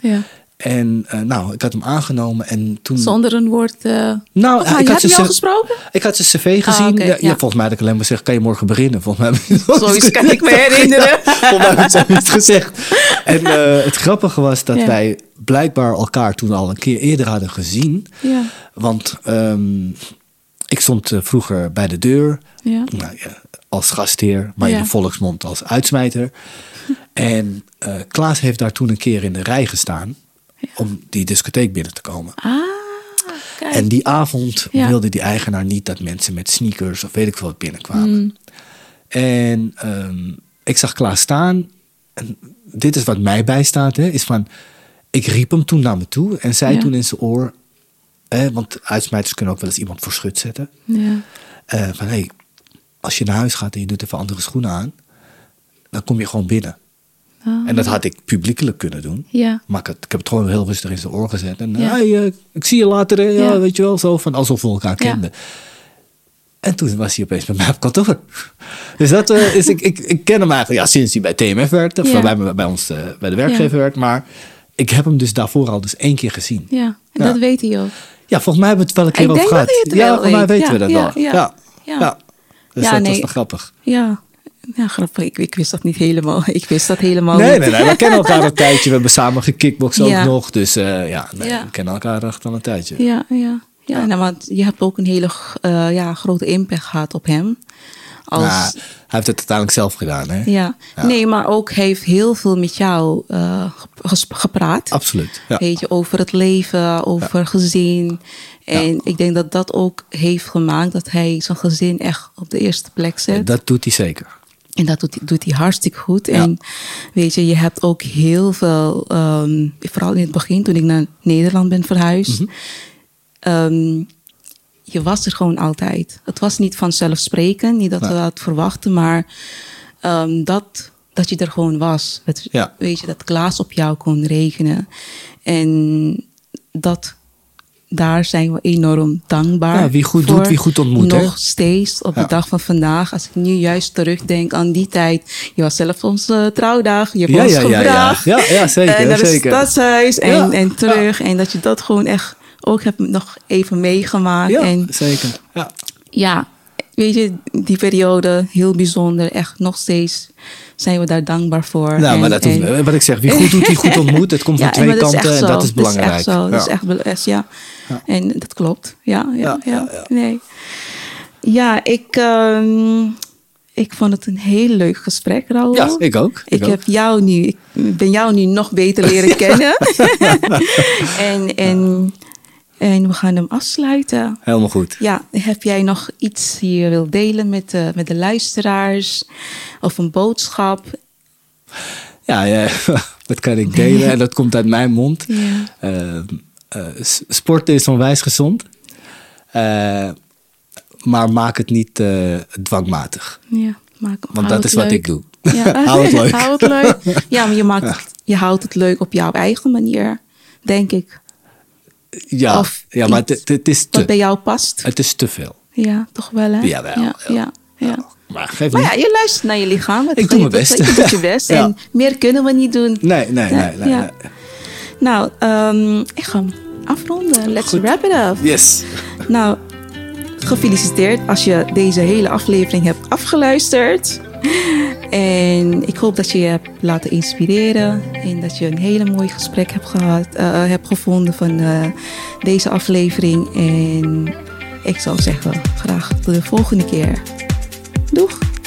Ja.
En uh, nou, ik had hem aangenomen en toen...
Zonder een woord... Uh...
Nou,
oh, ik had je al gesproken?
Ik had zijn cv gezien. Ah, okay, ja, ja. volgens mij had ik alleen maar gezegd, kan je morgen beginnen? Volgens mij
Zoiets kan ik me herinneren.
volgens mij heb ik niet gezegd. En uh, het grappige was dat wij blijkbaar elkaar toen al een keer eerder hadden gezien.
Ja.
Want um, ik stond vroeger bij de deur.
Ja.
Nou, als gastheer, maar in de volksmond als uitsmijter. En uh, Klaas heeft daar toen een keer in de rij gestaan om die discotheek binnen te komen.
Ah, kijk.
En die avond wilde die eigenaar niet dat mensen met sneakers of weet ik veel wat binnenkwamen.
Mm.
En um, ik zag Klaas staan. En dit is wat mij bijstaat, hè, is van... Ik riep hem toen naar me toe en zei toen in zijn oor... want uitsmijters kunnen ook wel eens iemand voor schut zetten.
Ja.
Uh, van, hey, als je naar huis gaat en je doet even andere schoenen aan dan kom je gewoon binnen.
Oh.
En dat had ik publiekelijk kunnen doen.
Ja.
Maar ik, heb het gewoon heel rustig in zijn oor gezet. En ja. hey, uh, ik zie je later, ja, ja, weet je wel, zo van alsof we elkaar kenden. En toen was hij opeens bij mij op kantoor. Dus dat is, ik, ik, ik ken hem eigenlijk ja, sinds hij bij TMF werkte. Of bij, bij ons, bij de werkgever ja. werkte. Maar ik heb hem dus daarvoor al dus één keer gezien.
Ja, en dat weet hij ook.
Ja, volgens mij hebben we het wel een keer
ik
over gehad.
ja,
volgens mij weten we dat wel.
Ja,
ja.
ja.
Dus dat nee. was wel grappig.
Ja, ja, grappig. Ik, ik, wist dat niet helemaal. Ik wist dat helemaal
nee,
niet.
Nee, nee, we kennen elkaar een tijdje. We hebben samen gekickboxd ook nog. Dus uh, ja, nee, we kennen elkaar echt al een tijdje.
Ja, ja. Ja, nou, want je hebt ook een hele uh, ja, grote impact gehad op hem.
Als... Ja, hij heeft het uiteindelijk zelf gedaan, hè?
Ja. ja. Nee, maar ook heeft heel veel met jou uh, gepraat.
Absoluut. Ja.
Weet je, over het leven, over gezin. En ik denk dat dat ook heeft gemaakt dat hij zijn gezin echt op de eerste plek zet.
dat doet hij zeker.
En dat doet, doet hij hartstikke goed. En weet je, je hebt ook heel veel, um, vooral in het begin toen ik naar Nederland ben verhuisd. Mm -hmm. um, je was er gewoon altijd. Het was niet vanzelfsprekend, niet dat we dat verwachten, maar um, dat, dat je er gewoon was. Het,
ja.
Weet je, dat Klaas op jou kon rekenen. En dat, daar zijn we enorm dankbaar
ja, wie goed
voor.
doet, wie goed ontmoet.
Nog
hè?
steeds op de dag van vandaag. Als ik nu juist terugdenk aan die tijd. Je was zelf onze trouwdag. Je hebt
ja,
ons
ja,
gevraagd.
Ja, ja. ja, zeker.
En naar het stadshuis en, en terug. En dat je dat gewoon echt ook hebt nog even meegemaakt.
Ja,
en,
zeker. Ja.
ja, weet je, die periode heel bijzonder. Echt nog steeds zijn we daar dankbaar voor.
Nou,
en,
maar dat
en,
wat ik zeg, wie goed doet, wie goed ontmoet. Het komt van
ja,
twee
dat
kanten en
zo.
dat is belangrijk.
Dat is echt zo. Dat is echt, ja.
Ja.
En dat klopt. Ja, ja, ja.
Ja, ja, ja.
Nee. Ja, ik, um, ik vond het een heel leuk gesprek, Raoul.
Ja, ik ook.
Ik,
Ik, ook.
heb jou nu, ik ben jou nu nog beter leren kennen. en, en, en we gaan hem afsluiten.
Helemaal goed.
Ja, heb jij nog iets die je wilt delen met de, met de luisteraars? Of een boodschap?
Ja, ja, wat kan ik delen? En dat komt uit mijn mond.
Ja.
Uh, uh, sporten is onwijs gezond. Uh, maar maak het niet dwangmatig.
Ja, maak,
Want dat is wat ik doe.
Ja.
Hou het leuk.
Hou het leuk. Ja, maar je, maakt je houdt het leuk op jouw eigen manier, denk ik.
Ja,
Of
ja maar het, het is te.
Wat bij jou past.
Het is te veel.
Ja, toch wel hè?
Jawel,
Ja,
ja.
ja, ja.
Maar geef
Maar ja, je luistert naar je lichaam.
Ik doe mijn best.
Je doet je best. En meer kunnen we niet doen.
Nee, nee, nee. nee.
Nou, ehm, ik ga hem afronden. Let's
Goed.
wrap it up.
Yes.
Nou, gefeliciteerd als je deze hele aflevering hebt afgeluisterd. En ik hoop dat je je hebt laten inspireren. En dat je een hele mooi gesprek hebt, gehad, eh, hebt gevonden van eh, deze aflevering. En ik zou zeggen, graag de volgende keer. Doeg!